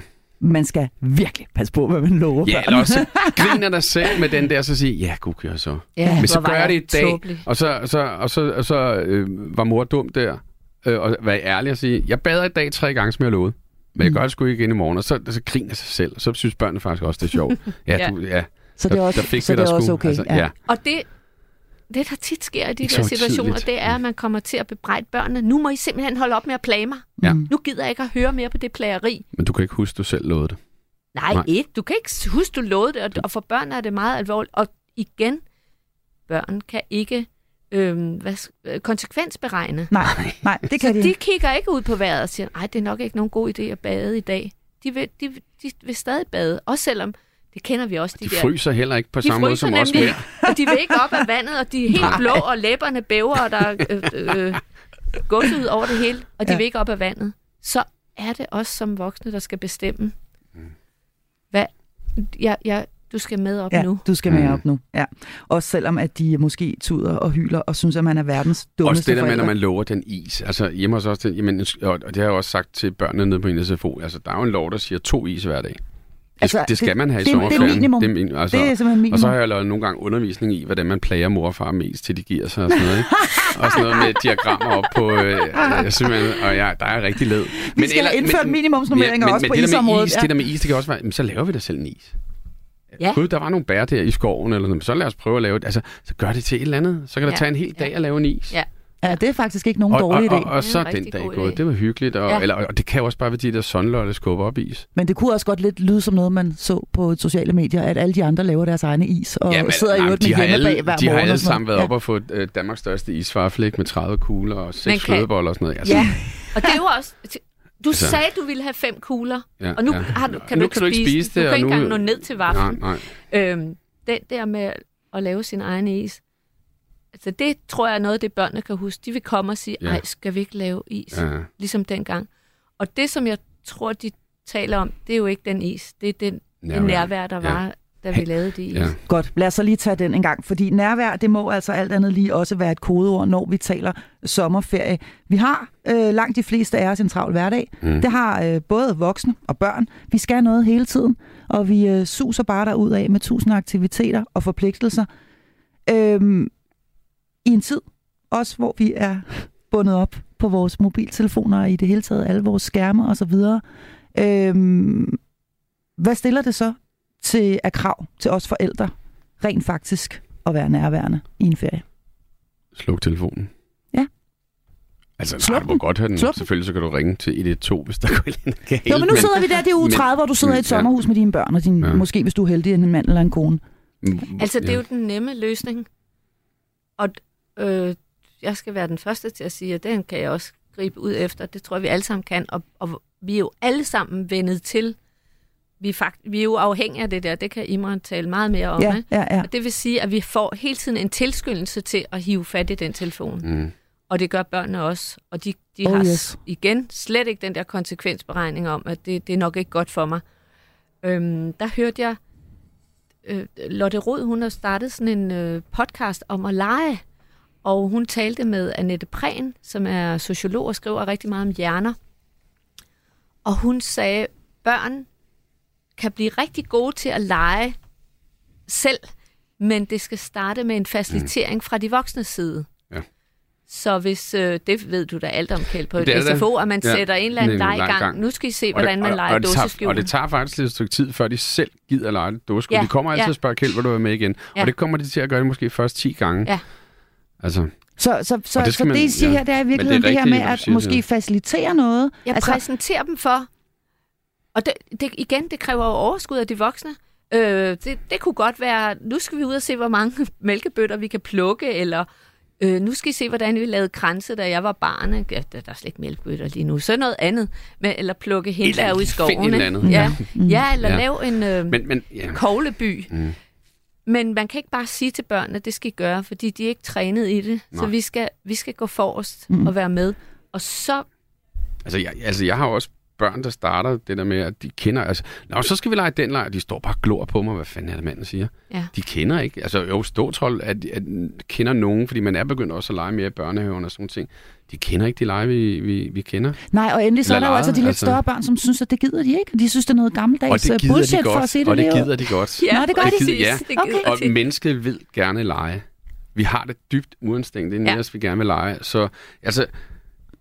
Man skal virkelig passe på, hvad man lover Ja, eller også griner dig selv med den der, så siger ja, gud, jeg så. Ja, Men så gør jeg det i dag, tåbelig. og så, og så, og så, og så øh, var mor dum der, øh, og være ærlig og sige, jeg bader i dag tre gange, som jeg lovede. Men jeg Mm. gør det sgu ikke igen i morgen, og så, så griner sig selv, og så synes børnene faktisk også, det er sjovt. Ja, Ja. du, ja. Så det er der- også, der fik så vi det er også sgu. okay. Altså, ja. Og det, det, der tit sker i de Ikke der situationer, tidligt. det er, at man kommer til at bebrejde børnene. Nu må I simpelthen holde op med at plage mig. Ja. Mm. Nu gider jeg ikke at høre mere på det plageri. Men du kan ikke huske, du selv lovede det. Nej, Nej. Nej. ikke. Du kan ikke huske, du lovede det, og- og for børn er det meget alvorligt. Og igen, børn kan ikke øhm, hvad, øh, konsekvensberegne. Nej, nej, det kan Så de. de kigger ikke ud på vejret og siger, nej, det er nok ikke nogen god idé at bade i dag. De vil, de, de vil stadig bade, også selvom, det kender vi også, de, De der fryser heller ikke på de samme måde som os mere. og de vil ikke op af vandet, og de er helt blå, og læberne bæver, og der er øh, øh, ud over det hele, og de Ja. ja. vil ikke op af vandet. Så er det os som voksne, der skal bestemme, hvad jeg, jeg, du skal med op Ja, nu. du skal med Mm. op nu. Ja. Også selvom, at de måske tuder og hyler og synes, at man er verdens dummeste Også det der med, når man lover den is. Altså hjemme hos os, det, jamen, og det har jeg også sagt til børnene nede på en SFO, altså der er jo en lov, der siger to is hver dag. Det, Altså, altså, det skal det- man have i det- det er sommerferien. minimum. Det er, min, altså, Det er simpelthen minimum. og så har jeg lavet nogle gange undervisning i, hvordan man plager mor og far mest, til de giver sig og sådan noget. Ikke? og sådan noget med diagrammer op på... Øh, øh, simpelthen, og ja, der er rigtig led. Vi skal have indført minimumsnormeringer også på det isområdet, Is, ja. Det der med is, det kan også være, men så laver vi da selv en is. Ja. Gud, der var nogle bær der i skoven, eller noget, så lad os prøve at lave det. Altså, så gør det til et eller andet. Så kan det Ja. tage en hel dag Ja. at lave en is. Ja. Ja, det er faktisk ikke nogen Og, dårlig og, idé. og, og Det så en den dag gået. Det var hyggeligt. Og, Ja. eller, og det kan jo også bare være de der sunlotte skubbe op is. Men det kunne også godt lidt lyde som noget, man så på sociale medier, at alle de andre laver deres egne is, og men, sidder i nej, øvrigt de med har hjemmebag alle, hver De har alle og sammen været noget. op og fået øh, Danmarks største isfarflæk med 30 kugler og Men 6 kan- flødeboller og sådan noget. Altså, Ja, og det er jo også... Du Altså- sagde, du ville have fem kugler, ja, og nu, ja. har du, kan, Nu du ikke kan du ikke spise det, Du kan ikke nu- engang nå ned til Nej, vaflen. nej. Øhm, den der med at lave sin egen is, altså det tror jeg er noget, det børnene kan huske. De vil komme og sige, Ja. ej, skal vi ikke lave is? Ja. Ligesom dengang. Og det, som jeg tror, de taler om, det er jo ikke den is. Det er den nærvær, Nærvær. nærvær der Ja. var, da vi lavede de is. Ja. Godt, lad os så lige tage den en gang, fordi nærvær, det må altså alt andet lige også være et kodeord, når vi taler sommerferie. Vi har øh, langt de fleste af os en travl hverdag. Mm. Det har øh, både voksne og børn. Vi skal noget hele tiden, og vi øh, suser bare derud af med tusind aktiviteter og forpligtelser. Øhm, I en tid, også hvor vi er bundet op på vores mobiltelefoner og i det hele taget alle vores skærme osv. Øhm, hvad stiller det så til af krav til os forældre rent faktisk at være nærværende i en ferie? Sluk telefonen. Ja. Altså, Sluk nej, du må godt have den. Sluk. Selvfølgelig så kan du ringe til 112, hvis der går andet galt. Jo, men nu sidder vi der, det er uge men- 30, hvor du sidder i men- et sommerhus med dine børn, og din, Ja. måske hvis du er heldig, en mand eller en kone. men- Altså, det er ja. jo den nemme løsning. Og øh, jeg skal være den første til at sige, at den kan jeg også gribe ud efter. Det tror jeg, vi alle sammen kan. Og, og vi er jo alle sammen vendet til. Vi er, fakt, vi er jo afhængige af det der. Det kan Imran tale meget mere om. Ja, ikke? ja, ja. Og det vil sige, at vi får hele tiden en tilskyndelse til at hive fat i den telefon. Mm. Og det gør børnene også. Og de, de Oh, har yes. igen slet ikke den der konsekvensberegning om, at det, det er nok ikke godt for mig. Øhm, der hørte jeg, øh, Lotte Rod, hun har startet sådan en øh, podcast om at lege. Og hun talte med Annette Prehn, som er sociolog og skriver rigtig meget om hjerner. Og hun sagde, børn kan blive rigtig gode til at lege selv, men det skal starte med en facilitering mm. fra de voksnes side. Ja. Så hvis, øh, det ved du da alt om, Kjeld, på Det er et. SFO, at man Ja. sætter en eller anden En leg i gang. gang. Nu skal I se, Og hvordan det- man og- leger og det tager- dåseskjul. Og det tager faktisk lidt stykke tid, før de selv gider at lege dåseskjul. Ja, De kommer altid ja. og spørger, Kjeld, vil du være med igen? Ja. Og det kommer de til at gøre det måske først 10 gange. Ja. Altså, Så, så, så, Og det så skal det, man- I siger ja. her, det er i Men det er virkeligheden det, her rigtigt, med at måske facilitere noget. Jeg altså, præsenterer dem for, og det, det, igen, det kræver jo overskud af de voksne. Øh, det, det kunne godt være, nu skal vi ud og se, hvor mange mælkebøtter vi kan plukke, eller øh, nu skal I se, hvordan vi lavede kranse, da jeg var barn. Ja, der, der er slet ikke mælkebøtter lige nu. Så noget andet, med, eller plukke hindbær ud i Find skoven. ikke? andet. Ja, ja, eller Ja. lave en øh, men, men ja. kogleby. Mm. Men man kan ikke bare sige til børnene, at det skal I gøre, fordi de er ikke trænet i det. Så Nej. vi skal, vi skal gå forrest Mm. og være med. Og så Altså jeg, altså, jeg har også børn, der starter det der med, at de kender... Altså, Nå, så skal vi lege den leg, og de står bare og glor på mig. Hvad fanden er det, manden siger? Ja. De kender ikke... Altså jo, ståtrold at, at, kender nogen, fordi man er begyndt også at lege mere i børnehaven og sådan ting. De kender ikke de lege, vi, vi, vi kender. Nej, og endelig så er der jo altså de lidt altså. større børn, som synes, at det gider de ikke. De synes, det er noget Og gammeldags det øh, bullshit de godt. for at sige det. og det er gider de godt. Ja, Nå, det gør og de. gider, ja. det Okay. Og mennesket vil gerne lege. Vi har det dybt uinstinkt inden Ja. ja. os, vi gerne vil lege. Så altså,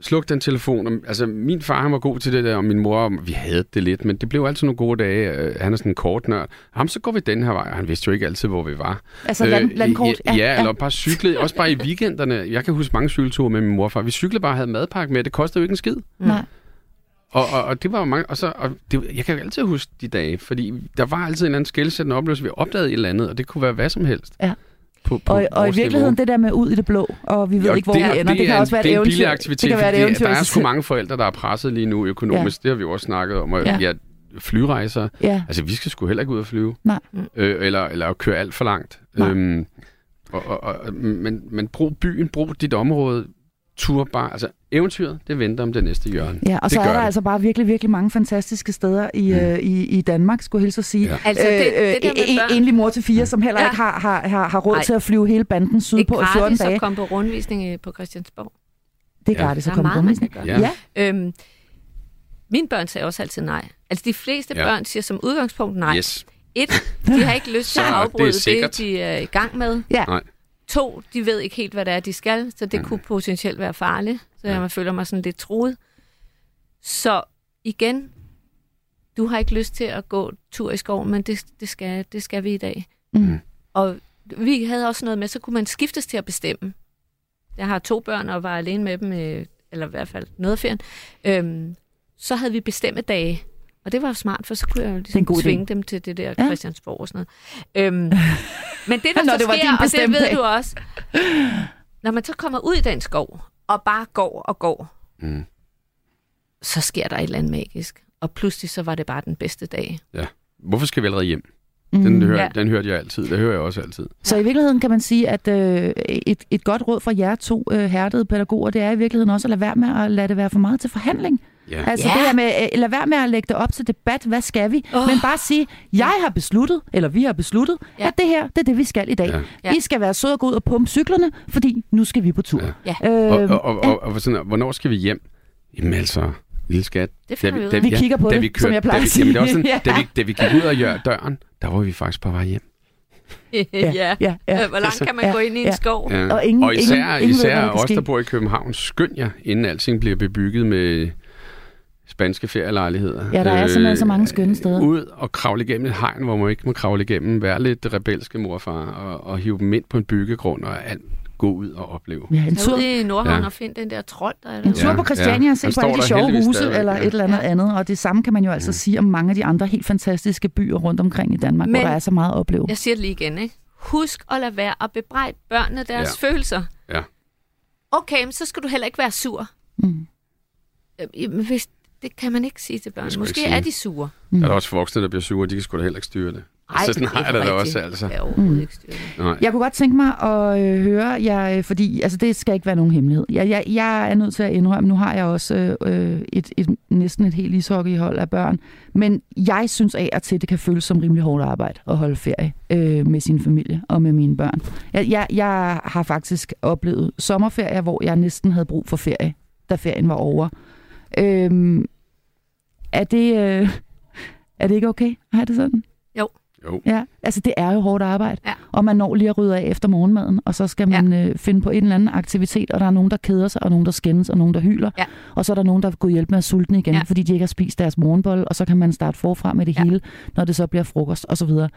sluk den telefon. Og- Altså, min far, han var god til det der, og min mor, vi havde det lidt, men det blev altid nogle gode dage. Øh, Han er sådan en kort nørd. Ham, så går vi den her vej, og han vidste jo ikke altid, hvor vi var. Altså land, landkort. Ja, ja, eller bare cykle. Også bare i weekenderne. Jeg kan huske mange cykelture med min mor og far. Vi cyklede bare og havde madpakke med. Det kostede jo ikke en skid. Nej. Og, og, og det var jo mange, og så, og det, jeg kan jo altid huske de dage, fordi der var altid en eller anden skældsættende oplevelse, vi opdagede et eller andet, og det kunne være hvad som helst. Ja. På, på Og, og i virkeligheden niveau. det der med ud i det blå, og vi ved Jo, ikke, hvor det, vi er- ender. Det, kan er også en, være et det er en eventyr. billig aktivitet, det kan være et eventyr. der er sgu mange forældre, der er presset lige nu økonomisk. Ja. Det har vi jo også snakket om. Og Ja. ja. flyrejser. Ja. Altså, vi skal sgu heller ikke ud og flyve. Nej. Øh, eller, eller køre alt for langt. Nej. Øhm, og, og, og, men, men brug byen, brug dit område, tur bare. Altså, eventyret, det venter om det næste hjørne. Ja, og det så er gør der det. altså bare virkelig, virkelig mange fantastiske steder i, Mm. øh, i, i Danmark, skulle jeg hilse at sige. Ja. Altså, det, det der med en, børn, enlig mor til fire, som heller Ja. ikke har, har, har, har råd Nej. til at flyve hele banden det sydpå er i 14 gratis dage. at komme på rundvisning øh, på Christiansborg. Det er Ja. gratis at er komme på meget, man rundvisning. Ja. Ja. Øhm, mine børn sagde også altid nej. Altså de fleste Ja. børn siger som udgangspunkt nej. Yes. Et, de har ikke lyst til at det er afbryde det, sikkert. de er i gang med. Ja. Nej. To, de ved ikke helt, hvad det er, de skal, så det Mm. kunne potentielt være farligt. Så Ja. jeg føler mig sådan lidt truet. Så igen, du har ikke lyst til at gå tur i skoven, men det, det, skal, det skal vi i dag. Mm. Og vi havde også noget med, så kunne man skiftes til at bestemme. Jeg har to børn og var alene med dem, øh, eller i hvert fald noget af ferien. Øhm, så havde vi bestemme dage. Og det var smart, for så kunne jeg jo ligesom idé. tvinge dem til det der Ja. Christiansborg og sådan noget. Øhm, men det, der Når så det var sker, din og det ved dag. du også, når man så kommer ud i den skov, og bare går og går, Mm. så sker der et eller andet magisk. Og pludselig så var det bare den bedste dag. Hvorfor skal vi allerede hjem? Mm. Den, hører, Ja. ja. den hørte jeg altid. Det hører jeg også altid. Så i virkeligheden kan man sige, at øh, et, et godt råd fra jer to øh, hærdede pædagoger, det er i virkeligheden også at lade være med at lade det være for meget til forhandling. Ja. Altså Ja. det her med, øh, lad være med at lægge det op til debat, hvad skal vi? Oh. Men bare sige, jeg har besluttet, eller vi har besluttet, Ja. ja. at det her, det er det, vi skal i dag. Ja. Ja. Ja. Vi skal være søde og gå ud og pumpe cyklerne, fordi nu skal vi på tur. Ja. Ja. Øh, Og, og, og, og, og sådan, hvornår skal vi hjem? Jamen altså, lille skat. Det finder vi ud da, af. Vi kigger på da det, vi som jeg plejer da, at vi- sige. Jamen, det er også sådan, Ja. da, vi, da vi gik ud af døren, der var vi faktisk på vej hjem. ja. ja, ja. Øh, Hvor langt kan man Ja, gå ind i en ja. skov? Ja. Og ingen- og især, ingen- ingen ved, især kan os, der bor i København, skynd jer, inden alting bliver bebygget med spanske ferielejligheder. Ja, der er simpelthen så mange skønne steder. Ud og kravle igennem et hegn, hvor man ikke må kravle igennem. Vær lidt rebelske morfar og, og hive dem ind på en byggegrund og alt, gå ud og opleve. Ja, en tur, i Nordhavn Ja. og find den der trold, der er en tur på Christiania ja. og se på alle de sjove huse stadigvæk, eller ja. et eller andet Ja. andet. Og det samme kan man jo altså Mm. sige om mange af de andre helt fantastiske byer rundt omkring i Danmark, Men- hvor der er så meget at opleve. Jeg siger det lige igen, ikke? Husk at lade være at bebrejde børnene deres Ja. følelser. Ja. okay, men så skal du heller ikke være sur. Mm. Øh, Men hvis, det kan man ikke sige til børn. Måske sige. er de sure. Der er der også voksne, der bliver sure, de kan sgu da heller ikke styre det. Ej, så sådan det er har jeg det da også, altså. Jeg Mm. ikke styre det. Nej. Jeg kunne godt tænke mig at øh, høre jer, øh, fordi altså, det skal ikke være nogen hemmelighed. Jeg, jeg, jeg er nødt til at indrømme, nu har jeg også øh, et, et, næsten et helt ishockeyhold af børn, men jeg synes af og til, det kan føles som rimelig hårdt arbejde at holde ferie øh, med sin familie og med mine børn. Jeg, jeg, jeg har faktisk oplevet sommerferie, hvor jeg næsten havde brug for ferie, da ferien var over. Øh, er, det, øh, er det ikke okay at have det sådan? Jo. Ja, altså det er jo hårdt arbejde, Ja. og man når lige at rydde af efter morgenmaden, og så skal man ja. øh, finde på en eller anden aktivitet, og der er nogen, der keder sig, og nogen, der skændes, og nogen, der hyler, Ja. og så er der nogen, der går hjælp med at sultne igen, ja. Fordi de ikke har spist deres morgenbolle, og så kan man starte forfra med det Ja. hele, når det så bliver frokost, og så videre.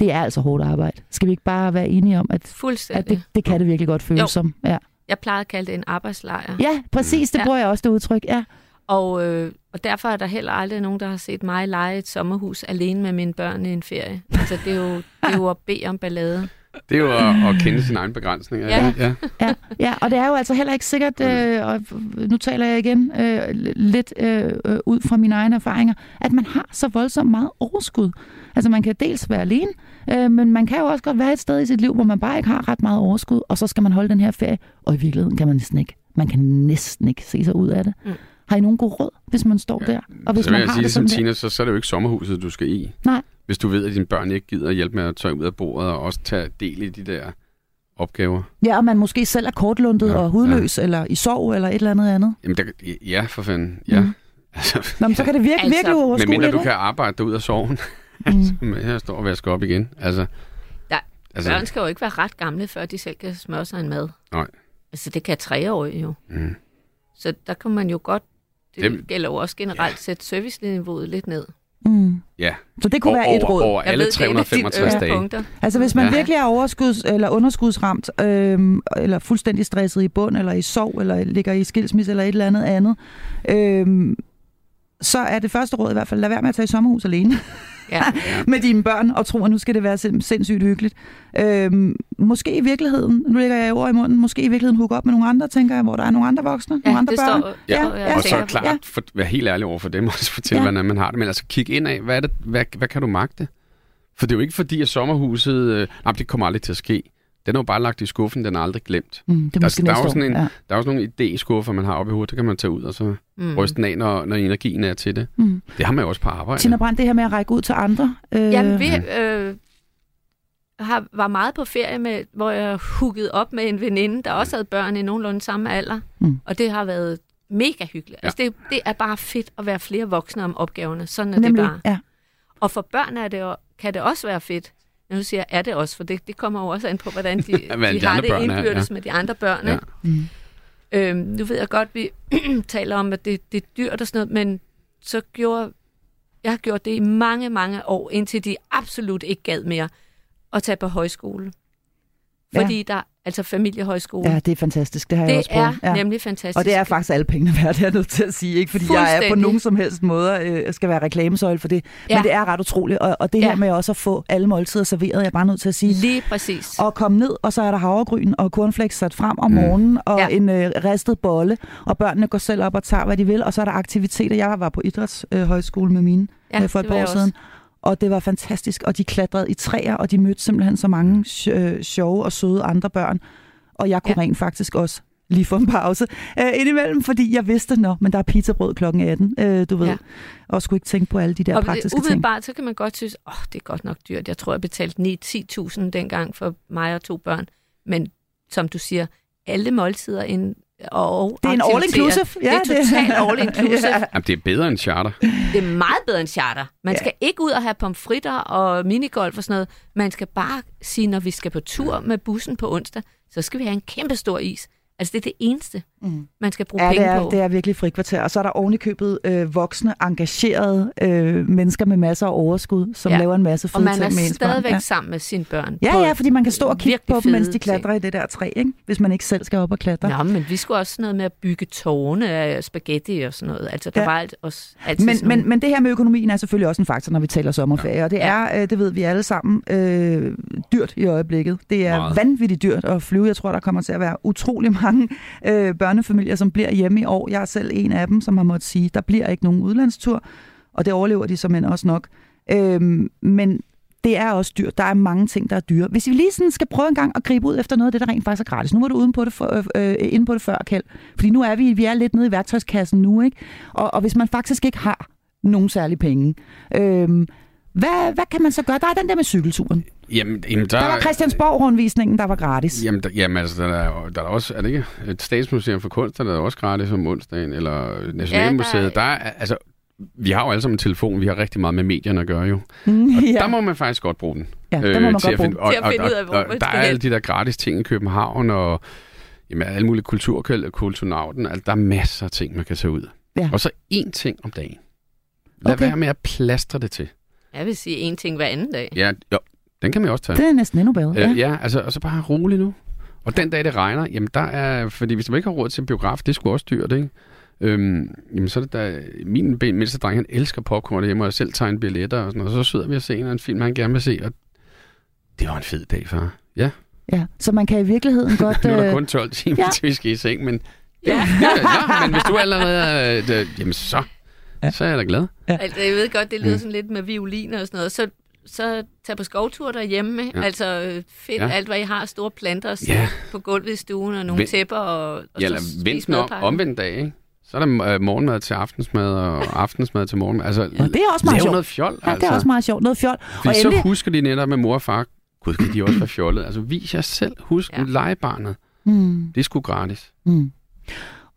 Det er altså hårdt arbejde. Skal vi ikke bare være enige om, at, at det, det kan det virkelig godt føles Jo. som? Ja. Jeg plejede at kalde det en arbejdslejr. ja, præcis, det Ja. bruger jeg også det udtryk. Ja. Og, øh, og derfor er der heller aldrig nogen, der har set mig lege et sommerhus alene med mine børn i en ferie. Altså, det er jo, det er jo at bede om ballade. Det er jo at, at kende sine egne begrænsninger. Ja. ja. Ja, ja, og det er jo altså heller ikke sikkert, øh, og nu taler jeg igen øh, lidt øh, øh, ud fra mine egne erfaringer, at man har så voldsomt meget overskud. Altså man kan dels være alene, øh, men man kan jo også godt være et sted i sit liv, hvor man bare ikke har ret meget overskud, og så skal man holde den her ferie, og i virkeligheden kan man næsten ikke, man kan næsten ikke se sig ud af det. Mm. Har I nogen god råd, hvis man står der? Og hvis så vil man jeg har sige, det som? Tina, så, så er det jo ikke sommerhuset, du skal i. Nej. Hvis du ved, at dine børn ikke gider hjælpe med at tørre ud af bordet, og også tage del i de der opgaver. Ja, og man måske selv er kortlundet Ja, og hudløs, eller i sorg, eller et eller andet andet. Jamen, der, ja, for fanden. Ja. Mm. Altså, Nå, men så kan det virke Altså, virkelig men uoverskueligt. mindre du kan arbejde dig ud af sorgen, Mm. med her står og vaske op igen. Altså, Ja, altså, Børn skal jo ikke være ret gamle, før de selv kan smøre sig en mad. Nej. Altså, det kan treårige jo. mm. Så der kan man jo godt, det, det gælder jo også generelt, sætte serviceniveauet lidt ned. Mm. ja. Så det kunne over, være et råd. over, alle ved, det er et af dine 365 dage. yndlingspunkter. Altså hvis man Ja. ja. virkelig er overskuds, eller underskudsramt, øhm, eller fuldstændig stresset i bund, eller i sorg, eller ligger i skilsmisse, eller et eller andet andet, øhm, så er det første råd i hvert fald, lad være med at tage i sommerhus alene Ja. med dine børn, og tro, at nu skal det være sind- sindssygt hyggeligt. Øhm, måske i virkeligheden, nu lægger jeg ord i munden, måske i virkeligheden hook op med nogle andre, tænker jeg, hvor der er nogle andre voksne, Ja, nogle andre børn. står, Ja, jeg ja. Og så klart, Ja. for, vær helt ærlig over for dem, og fortælle, Ja. hvordan man har det. Men altså, kig ind af, hvad, er det, hvad, hvad kan du magte? For det er jo ikke fordi, at sommerhuset... Øh, nej, det kommer aldrig til at ske. Den er jo bare lagt i skuffen, den er aldrig glemt. Mm, det er Der- måske der er jo sådan en- Ja. Der er også nogle idéskuffer, man har oppe i hovedet, det kan man tage ud og så Mm. ryste den af, når, når energien er til det. Mm. Det har man jo også på arbejde. Tina Brandt, det her med at række ud til andre. Øh, Jamen, vi øh, har, var meget på ferie, med, hvor jeg huggede op med en veninde, der også havde børn i nogenlunde samme alder. Mm. Og det har været mega hyggeligt. Ja. Altså, det, det er bare fedt at være flere voksne om opgaverne. Sådan er Nemlig, det bare. ja. Og for børn er det, jo- kan det også være fedt. Nu siger jeg, er det også, for det, det kommer jo også an på, hvordan de, Hvad de, de har det børn er, indbyrdes ja. med de andre børn. Ja. Ikke? Mm. Øhm, nu ved jeg godt, vi taler om, at det, det er dyrt og sådan noget, men så gjorde jeg har gjort det i mange, mange år, indtil de absolut ikke gad mere at tage på højskole. Ja. Fordi der, altså familiehøjskole, ja, det er fantastisk. Det har jeg det også prøvet. er ja. nemlig fantastisk. Og det er faktisk alle pengene værd, det er jeg nødt til at sige. Ikke fordi jeg er på nogen som helst måde øh, skal være reklamesøjle for det. Ja. Men det er ret utroligt. Og, og det her Ja. med også at få alle måltider serveret, jeg er bare nødt til at sige. Lige præcis. Og komme ned, og så er der havregryn og cornflakes sat frem om morgenen, og ja. En øh, ristet bolle, og børnene går selv op og tager, hvad de vil. Og så er der aktiviteter. Jeg var på idrætshøjskole med mine ja, øh, for et det par år jeg siden. Og det var fantastisk, og de klatrede i træer, og de mødte simpelthen så mange øh, sjove og søde andre børn. Og jeg kunne ja. Rent faktisk også lige få en pause øh, indimellem, fordi jeg vidste, nå, men der er pizzabrød klokken 18, øh, du ved. Ja. Og skulle ikke tænke på alle de der og praktiske det, ting. umiddelbart, så kan man godt synes, åh, oh, det er godt nok dyrt. Jeg tror, jeg betalte 9-10.000 dengang for mig og to børn. Men som du siger, alle måltider ind, og Det er en all-inclusive. det er totalt all-inclusive. ja. Jamen, det er bedre end charter. Det er meget bedre end charter. Man Ja. skal ikke ud og have pomfritter og minigolf og sådan noget. Man skal bare sige, når vi skal på tur med bussen på onsdag, så skal vi have en kæmpe stor is. Altså, det er det eneste, Mm. man skal bruge Ja, det penge er, på. det er virkelig frikvarter. Og så er der ovenikøbet øh, voksne, engagerede øh, mennesker med masser af overskud, som Ja. laver en masse og fede man ting er med ens stadigvæk børn. Ja. sammen med sine børn. Ja, ja, fordi man kan stå og kigge på dem, mens de klatrer i det der træ, ikke? hvis man ikke selv skal op og klatre. Nå, men vi skulle også noget med at bygge tårne af spaghetti og sådan noget. Altså, der Ja. ja. var alt, også, altid Men, sådan men, nogle- men det her med økonomien er selvfølgelig også en faktor, når vi taler sommerferie, og det er, øh, det ved vi alle sammen, øh, dyrt i øjeblikket. Det er Meget. vanvittigt dyrt at flyve. Jeg tror, der kommer til at være utrolig mange øh, børnefamilier, som bliver hjemme i år. Jeg er selv en af dem, som har måttet sige, der bliver ikke nogen udlandstur, og det overlever de som også nok. Øhm, men det er også dyrt. Der er mange ting, der er dyre. Hvis vi lige sådan skal prøve en gang at gribe ud efter noget af det, der rent faktisk er gratis. Nu var du uden på det for, øh, øh, inde på det før, Kjeld. Fordi nu er vi, vi er lidt nede i værktøjskassen nu, ikke? Og, og hvis man faktisk ikke har nogen særlige penge, øh, hvad, hvad kan man så gøre? Der er den der med cykelturen. Jamen, jamen der, Der var Christiansborg-rundvisningen, der var gratis. Jamen, der, jamen altså, der er, der er også, er det ikke et statsmuseum for kunst, der er også gratis om onsdagen, eller Nationalmuseet. Ja, der, er, altså, vi har jo alle sammen en telefon, vi har rigtig meget med medierne at gøre jo. Mm, Og ja. der må man faktisk godt bruge den. ja, der må man til godt at bruge. finde, og, Til at finde og, ud af, hvor og, man der er alle de der gratis ting i København, og jamen, alle mulige kulturkæld, kulturnauten. Altså, der er masser af ting, man kan tage ud. Ja. Og så én ting om dagen. Lad Okay. være med at plastre det til. Jeg vil sige en ting hver anden dag. Ja, jo, den kan man også tage. Det er næsten endnu bedre. Ja. Ja. Øh, ja, altså, og så bare rolig nu. Og den dag, det regner, jamen der er, fordi hvis man ikke har råd til en biograf, det sgu også dyrt, ikke? Øhm, jamen så er det da, min ben- mindste dreng, han elsker popcorn derhjemme, og jeg selv tager en billetter og sådan noget, og så sidder vi og ser en eller anden film, han gerne vil se, og det var en fed dag, far. Ja, ja. Så man kan i virkeligheden godt... nu er der øh, kun 12 timer, ja. ja. til vi skal i seng, men, Ja. ja, ja, men hvis du allerede er, det, jamen så, Ja. så er jeg da glad. Altså, jeg ved godt, det lyder Mm. sådan lidt med violiner og sådan noget. Så, så tag på skovtur derhjemme. Ja. Ja. Altså, øh, find Ja. ja. alt, hvad I har. Store planter og Ja. på gulvet i stuen og nogle Vend- tæpper. Og, og Ja, eller så vent om, omvendt dag, ikke? Så er der øh, morgenmad til aftensmad, og aftensmad til morgenmad. Altså, Ja, det er også meget sjovt. noget fjol, Ja, altså. det er også meget sjovt. Noget fjol. Fordi Og så endelig... husker de netop med mor og far. Gud, kan de også være fjollet? Altså, vis jer selv. Husk Ja. ja. legebarnet. Mm, Det er sgu gratis. mm.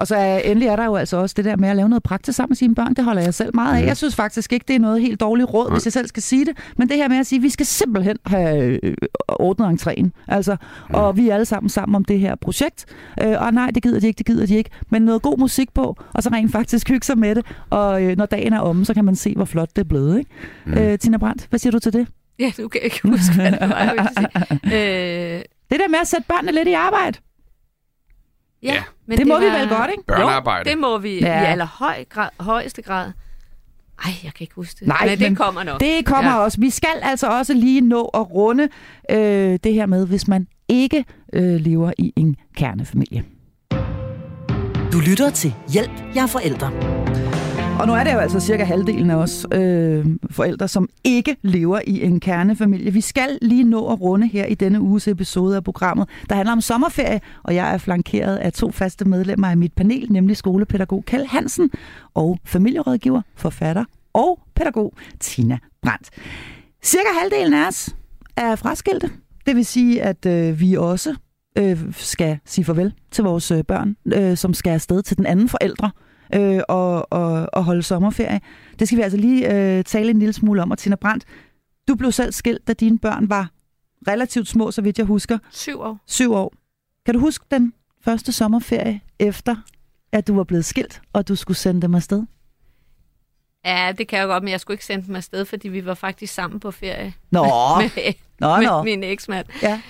Og så er, endelig er der jo altså også det der med at lave noget praktisk sammen med sine børn. Det holder jeg selv meget af. Mhm. Jeg synes faktisk ikke, det er noget helt dårligt råd, Nej. hvis jeg selv skal sige det. Men det her med at sige, at vi skal simpelthen have øh, ordnet entréen. Altså, Mhm. og vi er alle sammen sammen om det her projekt. Øh, og nej, det gider de ikke, det gider de ikke. Men noget god musik på, og så rent faktisk hygge sig med det. Og øh, når dagen er omme, så kan man se, hvor flot det er blevet. Ikke? Mm. Øh, Tina Brandt, hvad siger du til det? Ja, du kan ikke huske, hvad det var, jeg ville sige. Øh, Det der med at sætte børnene lidt i arbejde. Ja, Ja. men Det må vi var- vel godt, ikke? Børnearbejde. Jo, det må vi Ja. i allerhøj grad, højeste grad. Ej, jeg kan ikke huske det. Nej, men det men kommer nok. Det kommer. Ja. også. Vi skal altså også lige nå at runde øh, det her med, hvis man ikke øh, lever i en kernefamilie. Du lytter til Hjælp, jeg er forældre. Og nu er det jo altså cirka halvdelen af os øh, forældre, som ikke lever i en kernefamilie. Vi skal lige nå at runde her i denne uges episode af programmet, der handler om sommerferie, og jeg er flankeret af to faste medlemmer af mit panel, nemlig skolepædagog Kjeld Hansen og familierådgiver, forfatter og pædagog Tina Brandt. Cirka halvdelen af os er fraskilte. Det vil sige, at øh, vi også øh, skal sige farvel til vores øh, børn, øh, som skal afsted til den anden forældre øh, og, og, og holde sommerferie. Det skal vi altså lige øh, tale en lille smule om. Og Tina Brandt, du blev selv skilt, da dine børn var relativt små, så vidt jeg husker. Syv år. Syv år. Kan du huske den første sommerferie efter, at du var blevet skilt, og du skulle sende dem afsted? Ja, det kan jeg godt, men jeg skulle ikke sende dem afsted, fordi vi var faktisk sammen på ferie Nå, med, nå, med nå. min eksmand. Ja.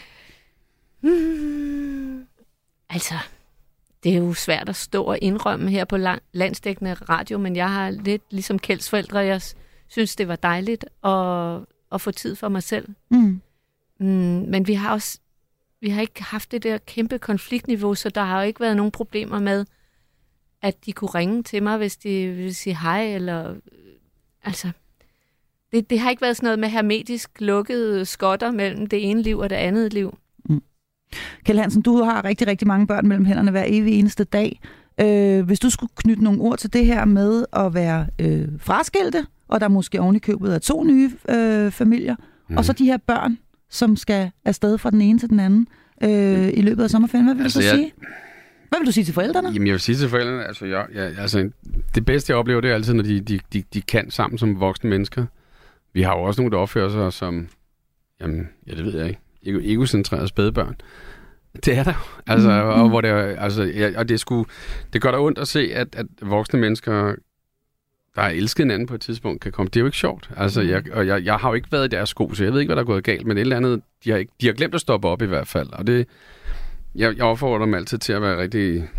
Hmm, altså, det er jo svært at stå og indrømme her på landsdækkende radio, men jeg har lidt ligesom Kjelds forældre, jeg synes, det var dejligt at, at få tid for mig selv. Mm. Mm, men vi har også vi har ikke haft det der kæmpe konfliktniveau, så der har jo ikke været nogen problemer med, at de kunne ringe til mig, hvis de ville sige hej, eller øh, altså, det, det har ikke været sådan noget med hermetisk lukkede skotter mellem det ene liv og det andet liv. Kjeld Hansen, du har rigtig, rigtig mange børn mellem hænderne hver evig eneste dag. Øh, hvis du skulle knytte nogle ord til det her med at være øh, fraskilte, og der måske oven i købet er to nye øh, familier, mm. og så de her børn, som skal afsted fra den ene til den anden øh, i løbet af sommerferien, hvad vil Altså, du så jeg- sige? Hvad vil du sige til forældrene? Jamen, jeg vil sige til forældrene, altså, jeg, jeg, altså, det bedste, jeg oplever, det er altid, når de, de, de, de kan sammen som voksne mennesker. Vi har jo også nogle, der opfører sig som, jamen, ja, det ved jeg ikke, egocentrerede spædbørn. Det er der. Altså, Mm, mm, mm. og, hvor det, altså, ja, og det, er sgu, det gør da ondt at se, at, at voksne mennesker, der har elsket hinanden på et tidspunkt, kan komme. Det er jo ikke sjovt. Altså, Mm. jeg, og jeg, jeg har jo ikke været i deres sko, så jeg ved ikke, hvad der er gået galt, men et eller andet, de har, ikke, de har glemt at stoppe op i hvert fald. Og det, jeg, jeg opfordrer dem altid til at være rigtig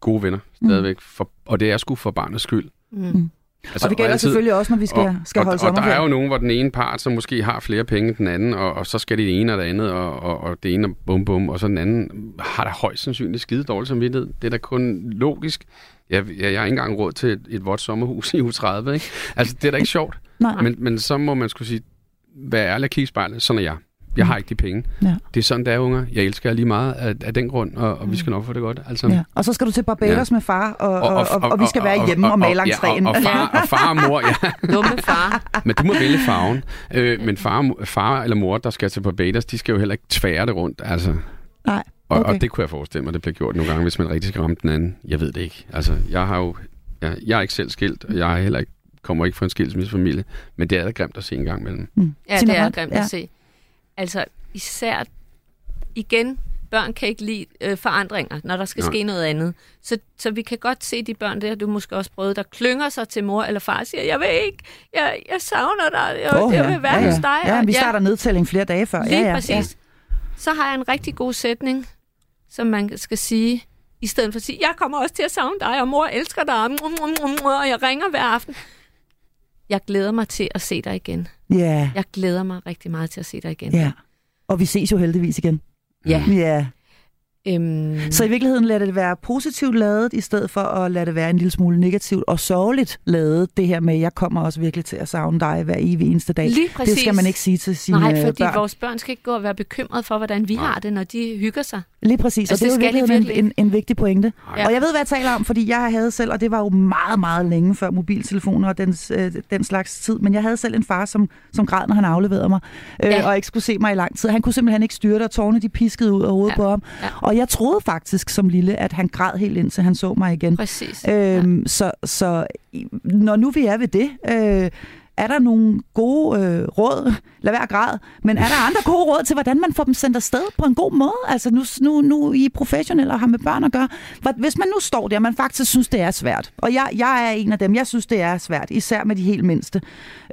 gode venner stadigvæk. For, og det er sgu for barnets skyld. Mm. Altså, Og det gælder altid- selvfølgelig også, når vi skal, skal og, holde og, og der er sommerferie. jo nogen, hvor den ene part, som måske har flere penge end den anden, og, og så skal det ene og det andet, og, og, og det ene og bum bum, og så den anden har der højst sandsynligt skide dårligt samvittighed. Det er da kun logisk. Jeg, jeg, jeg har ikke engang råd til et, et vådt sommerhus i uge 30, ikke? Altså, det er da ikke sjovt. Nej. Men, men så må man skulle sige, vær ærlig og kigge spejlet. Sådan er jeg. Jeg har ikke de penge. Ja. Det er sådan, det er, unger. Jeg elsker jer lige meget af, af den grund, og, og vi skal nok få det godt. Altså. Ja. Og så skal du til Barbados Ja. med far, og, og, og, og, og vi skal være hjemme og, male langs ja, træen. og, og, far, og far og mor, ja. Dumme far. Men du må vælge farven. Øh, men far, far eller mor, der skal til Barbados, de skal jo heller ikke tvære det rundt. Altså. Nej, Og, okay. og det kunne jeg forestille mig, det bliver gjort nogle gange, hvis man rigtig skal ramme den anden. Jeg ved det ikke. Altså, jeg har jo... Jeg, jeg er ikke selv skilt, og jeg er heller ikke, kommer ikke fra en skilsmissefamilie. Men det er da grimt at se en gang imellem. Ja, Tina det er grimt ja. at se. Altså, især igen, børn kan ikke lide øh, forandringer, når der skal Nej. ske noget andet. Så, så vi kan godt se de børn der, du måske også prøvet, der klynger sig til mor eller far og siger, jeg vil ikke, jeg, jeg savner dig, jeg, jeg ja. vil være ja, hos ja. dig. Ja, vi starter nedtælling flere dage før. Lige ja, ja, præcis. Ja. Så har jeg en rigtig god sætning, som man skal sige, i stedet for at sige, jeg kommer også til at savne dig, og mor elsker dig, og jeg ringer hver aften. Jeg glæder mig til at se dig igen. Ja, Jeg glæder mig rigtig meget til at se dig igen. ja. Og vi ses jo heldigvis igen. Ja. Ja. Øhm, Så i virkeligheden lader det være positivt ladet, i stedet for at lade det være en lille smule negativt og sørgeligt ladet. Det her med, jeg kommer også virkelig til at savne dig hver evig eneste dag. Lige præcis. Det skal man ikke sige til sine Nej, fordi børn. vores børn skal ikke gå og være bekymrede for, hvordan vi Nej. har det, når de hygger sig. Lige præcis, Altså, og det, det er jo de virkeligheden en, virkelig en, en vigtig pointe. Ja. Og jeg ved, hvad jeg taler om, fordi jeg havde selv, og det var jo meget, meget længe før mobiltelefoner og den, øh, den slags tid, men jeg havde selv en far, som, som græd, når han afleverede mig, øh, Ja. og ikke skulle se mig i lang tid. Han kunne simpelthen ikke styre det, og tårne de piskede ud af hovedet Ja. på ham. Ja. Og jeg troede faktisk som lille, at han græd helt indtil han så mig igen. Præcis. Øhm, så, så i- når nu vi er ved det, øh, er der nogle gode øh, råd, lad være grad, men er der andre gode råd til, hvordan man får dem sendt afsted på en god måde? Altså nu, nu, nu I er professionelle og har med børn at gøre. Hvis man nu står der, man faktisk synes, det er svært, og jeg, jeg er en af dem, jeg synes, det er svært, især med de helt mindste,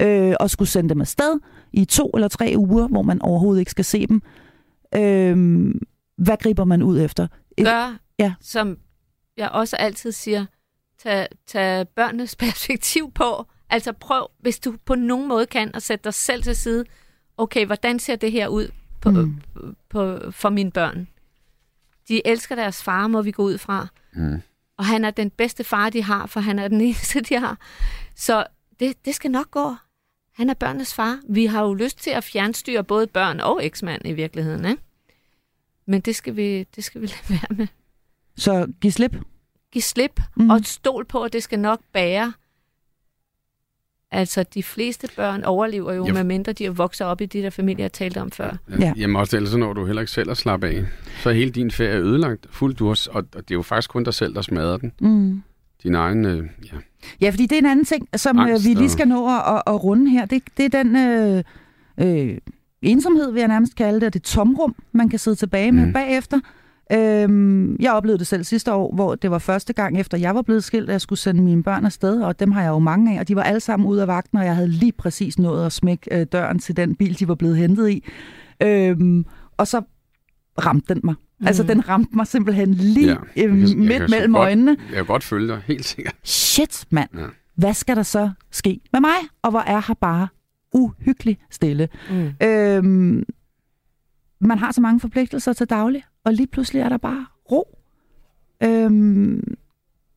øh, at skulle sende dem afsted i to eller tre uger, hvor man overhovedet ikke skal se dem. Øh, hvad griber man ud efter? Gør, Ja. som jeg også altid siger, tag, tag børnenes perspektiv på. Altså prøv, hvis du på nogen måde kan, at sætte dig selv til side. Okay, hvordan ser det her ud på, Mm. mm. på, for mine børn? De elsker deres far, må vi gå ud fra. Mm. Og han er den bedste far, de har, for han er den eneste, de har. Så det, det skal nok gå. Han er børnenes far. Vi har jo lyst til at fjernstyre både børn og eksmand i virkeligheden, ikke? Men det skal vi, det skal vi lade være med. Så giv slip. Giv slip Mm. og stol på, at det skal nok bære. Altså, de fleste børn overlever jo, Ja. med mindre de vokser op i de der familier, jeg talte om før. Ja. Ja. Jamen også ellers så når du heller ikke selv at slappe af. Så er hele din ferie ødelagt fuldt. Du har, og, og det er jo faktisk kun dig selv, der smadrer den. Mm. Din egen... Øh, ja. Ja, fordi det er en anden ting, som øh, Angst vi lige og- skal nå at, at, at runde her. Det, det er den øh, øh, ensomhed, vil jeg nærmest kalde det, og det tomrum, man kan sidde tilbage med Mhm. bagefter. Øhm, jeg oplevede det selv sidste år, hvor det var første gang efter jeg var blevet skilt, at jeg skulle sende mine børn afsted, og dem har jeg jo mange af, og de var alle sammen ude af vagten, og jeg havde lige præcis nået at smække øh, døren til den bil, de var blevet hentet i. Øhm, og så ramte den mig. Mm. Altså, den ramte mig simpelthen lige Ja, jeg øh, jeg kan midt så mellem godt- øjnene. Jeg kan godt følge dig, helt sikkert. Shit, mand. Ja. Hvad skal der så ske med mig? Og hvor er her bare uhyggeligt stille. Mm. Øhm, man har så mange forpligtelser til daglig, og lige pludselig er der bare ro. Øhm,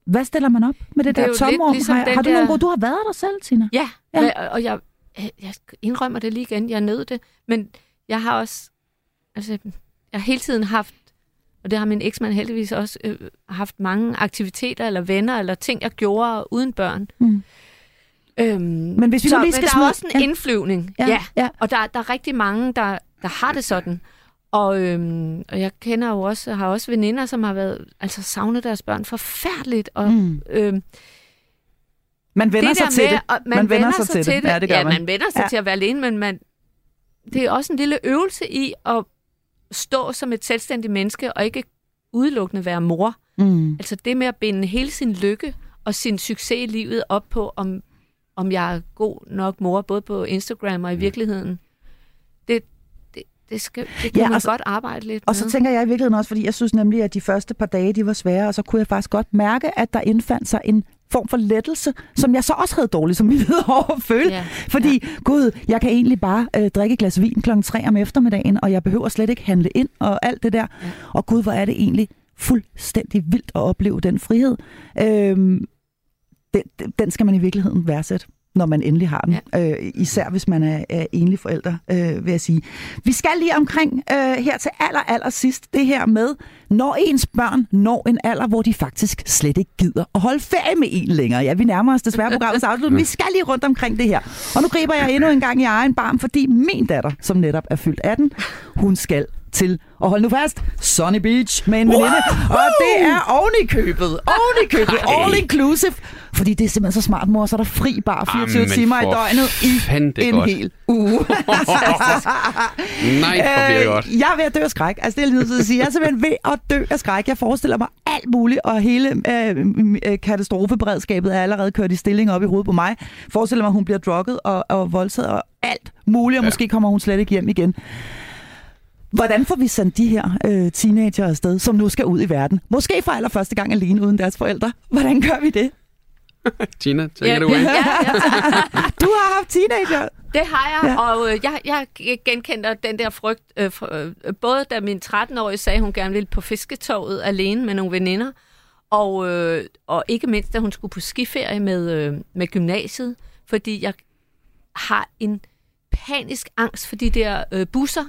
hvad stiller man op med det, Det er der tomrum? ligesom har, har du der- nogle gode? Du har været der selv, Tina. Ja, Ja. og jeg, jeg indrømmer det lige igen. Jeg nød det. Men jeg har også... Altså, jeg har hele tiden haft... Og det har min eksmand heldigvis også øh, haft mange aktiviteter eller venner eller ting, jeg gjorde uden børn. Mm. Øhm, Men hvis vi nu så, lige skal men der smide- er også en ja. indflyvning. Ja, Ja. ja. Og der, der er rigtig mange, der, der har det sådan. Og, øhm, og jeg kender jo også, har også veninder, som har været, altså savnet deres børn forfærdeligt. Og, Mm. øhm, Man vender det sig til med, det. at man, vender sig til det. Ja, det gør ja, man. man vender sig ja. til at være alene, men man, det er også en lille øvelse i at stå som et selvstændigt menneske, og ikke udelukkende være mor. Mm. Altså det med at binde hele sin lykke og sin succes i livet op på, om, om jeg er god nok mor, både på Instagram og i virkeligheden. Det, det, det, skal, det kan Ja, ja, man så- godt arbejde lidt Og så med. tænker jeg i virkeligheden også, fordi jeg synes nemlig, at de første par dage, de var svære, og så kunne jeg faktisk godt mærke, at der indfandt sig en form for lettelse, som jeg så også havde dårlig samvittighed over at føle. Ja, Fordi, gud, jeg kan egentlig bare øh, drikke et glas vin klokken 3 om eftermiddagen, og jeg behøver slet ikke handle ind og alt det der. Ja. Og gud, hvor er det egentlig fuldstændig vildt at opleve den frihed. Øhm, den, den- skal man i virkeligheden værdsætte når man endelig har den. Ja. Øh, især hvis man er, er enlig forælder, øh, vil jeg sige. Vi skal lige omkring øh, her til aller, aller sidst det her med, når ens børn når en alder, hvor de faktisk slet ikke gider at holde ferie med en længere. Ja, vi nærmer os desværre programmets afslutning. Vi skal lige rundt omkring det her. Og nu griber jeg endnu en gang i egen barm, fordi min datter, som netop er fyldt 18, hun skal til, og hold nu fast, Sunny Beach med en veninde. Og det er oven i købet. Oven i købet. All inclusive. Fordi det er simpelthen så smart, mor. Så er der fri bar 24 Jamen, timer i døgnet i en godt. hel uge. Nej, hvor det godt. Øh, jeg er ved at dø af skræk. Altså, det er jeg lige nødt til at sige. Jeg er simpelthen ved at dø af skræk. Jeg forestiller mig alt muligt, og hele øh, øh, katastrofeberedskabet er allerede kørt i stilling op i hovedet på mig. Jeg forestiller mig, at hun bliver drukket og, og voldtaget og alt muligt, og Ja. måske kommer hun slet ikke hjem igen. Hvordan får vi sendt de her øh, teenager afsted, som nu skal ud i verden? Måske for allerførste gang alene uden deres forældre. Hvordan gør vi det? Tina, take Ja, it away. ja, ja, Du har haft teenager. Det har jeg, Ja. og øh, jeg, jeg genkender den der frygt, øh, for, øh, både da min 13-årige sagde, at hun gerne ville på fisketoget alene med nogle veninder, og, øh, og ikke mindst, da hun skulle på skiferie med, øh, med gymnasiet, fordi jeg har en panisk angst for de der øh, busser,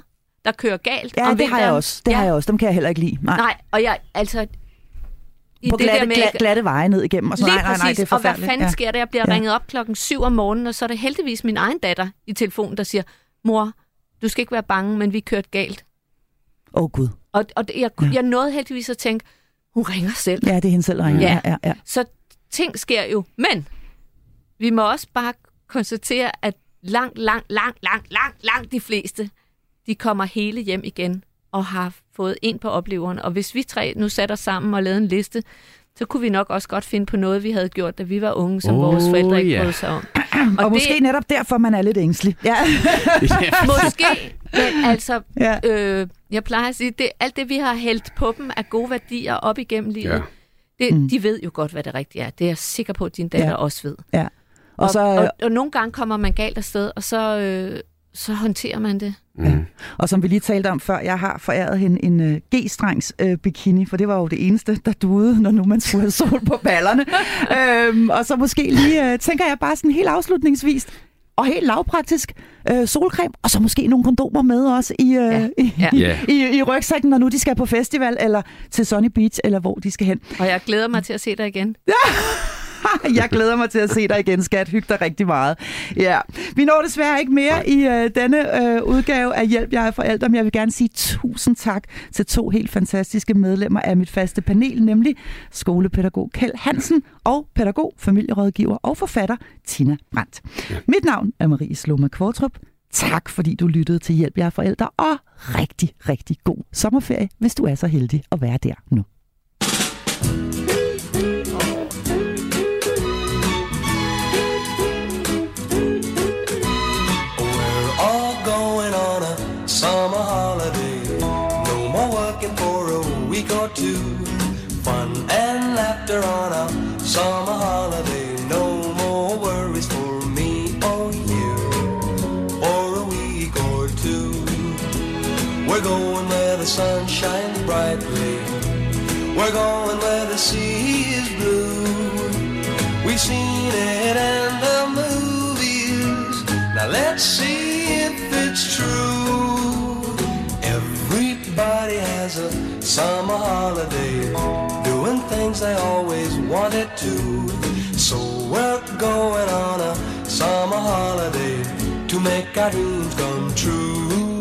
der kører galt Ja, om det har jeg vinteren. også. Det ja. har jeg også. Dem kan jeg heller ikke lide. Nej. Nej, og jeg, altså... I på det glatte, der med, glatte, glatte veje ned igennem. Og sådan, nej, nej, nej, det er og hvad forfærdeligt. fanden sker der? Jeg bliver Ja. ja. ringet op klokken 7 om morgenen, og så er det heldigvis min egen datter i telefonen, der siger, mor, du skal ikke være bange, men vi kørte galt. Åh, oh, Gud. Og, og det- jeg, Ja. jeg nåede heldigvis at tænke, hun ringer selv. Ja, det er hende selv, der ringer. Ja, Ja. ja, ja. Så ting sker jo. Men vi må også bare konstatere, at langt, langt, langt, langt, langt, langt de fleste, de kommer hele hjem igen og har fået en på opleveren. Og hvis vi tre nu satte os sammen og lavede en liste, så kunne vi nok også godt finde på noget, vi havde gjort, da vi var unge, som Oh, vores forældre ikke ja. brød sig om. Og, og måske netop derfor, man er lidt ængstelig. Ja. ja. Måske, men altså, ja. øh, jeg plejer at sige, det, alt det, vi har hældt på dem af gode værdier op igennem livet, Ja. ja. det, Mm. de ved jo godt, hvad det rigtige er. Det er jeg sikker på, at din datter Ja. ja. også ved. ja. Og, Og, så, og, og, og nogle gange kommer man galt afsted, og så, øh, så håndterer man det. Mm. og som vi lige talte om før, jeg har foræret hende en uh, G-strengs uh, bikini, for det var jo det eneste, der duede, når nu man skulle have sol på ballerne. øhm, og så måske lige, uh, tænker jeg bare sådan helt afslutningsvis, og helt lavpraktisk, øh, solcreme, og så måske nogle kondomer med også i, øh, Ja. i, Ja. Ja. i, i rygsækken, når nu de skal på festival, eller til Sunny Beach, eller hvor de skal hen. Og jeg glæder mig til at se dig igen. Jeg glæder mig til at se dig igen, skat. Hyg dig rigtig meget. Ja. Vi når desværre ikke mere i øh, denne øh, udgave af Hjælp, jeg er forældre, men jeg vil gerne sige tusind tak til to helt fantastiske medlemmer af mit faste panel, nemlig skolepædagog Kjeld Hansen og pædagog, familierådgiver og forfatter Tina Brandt. Ja. Mit navn er Marie Sloma Kvartrup. Tak fordi du lyttede til Hjælp, jeg er forældre, og rigtig, rigtig god sommerferie, hvis du er så heldig at være der nu. Summer holiday. No more worries for me or you. For a week or two. We're going where the sun shines brightly. We're going where the sea is blue. We've seen it in the movies. Now let's see if it's true. Everybody has a summer holiday, things always wanted to. So we're going on a summer holiday to make our dreams come true.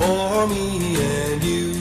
for me and you.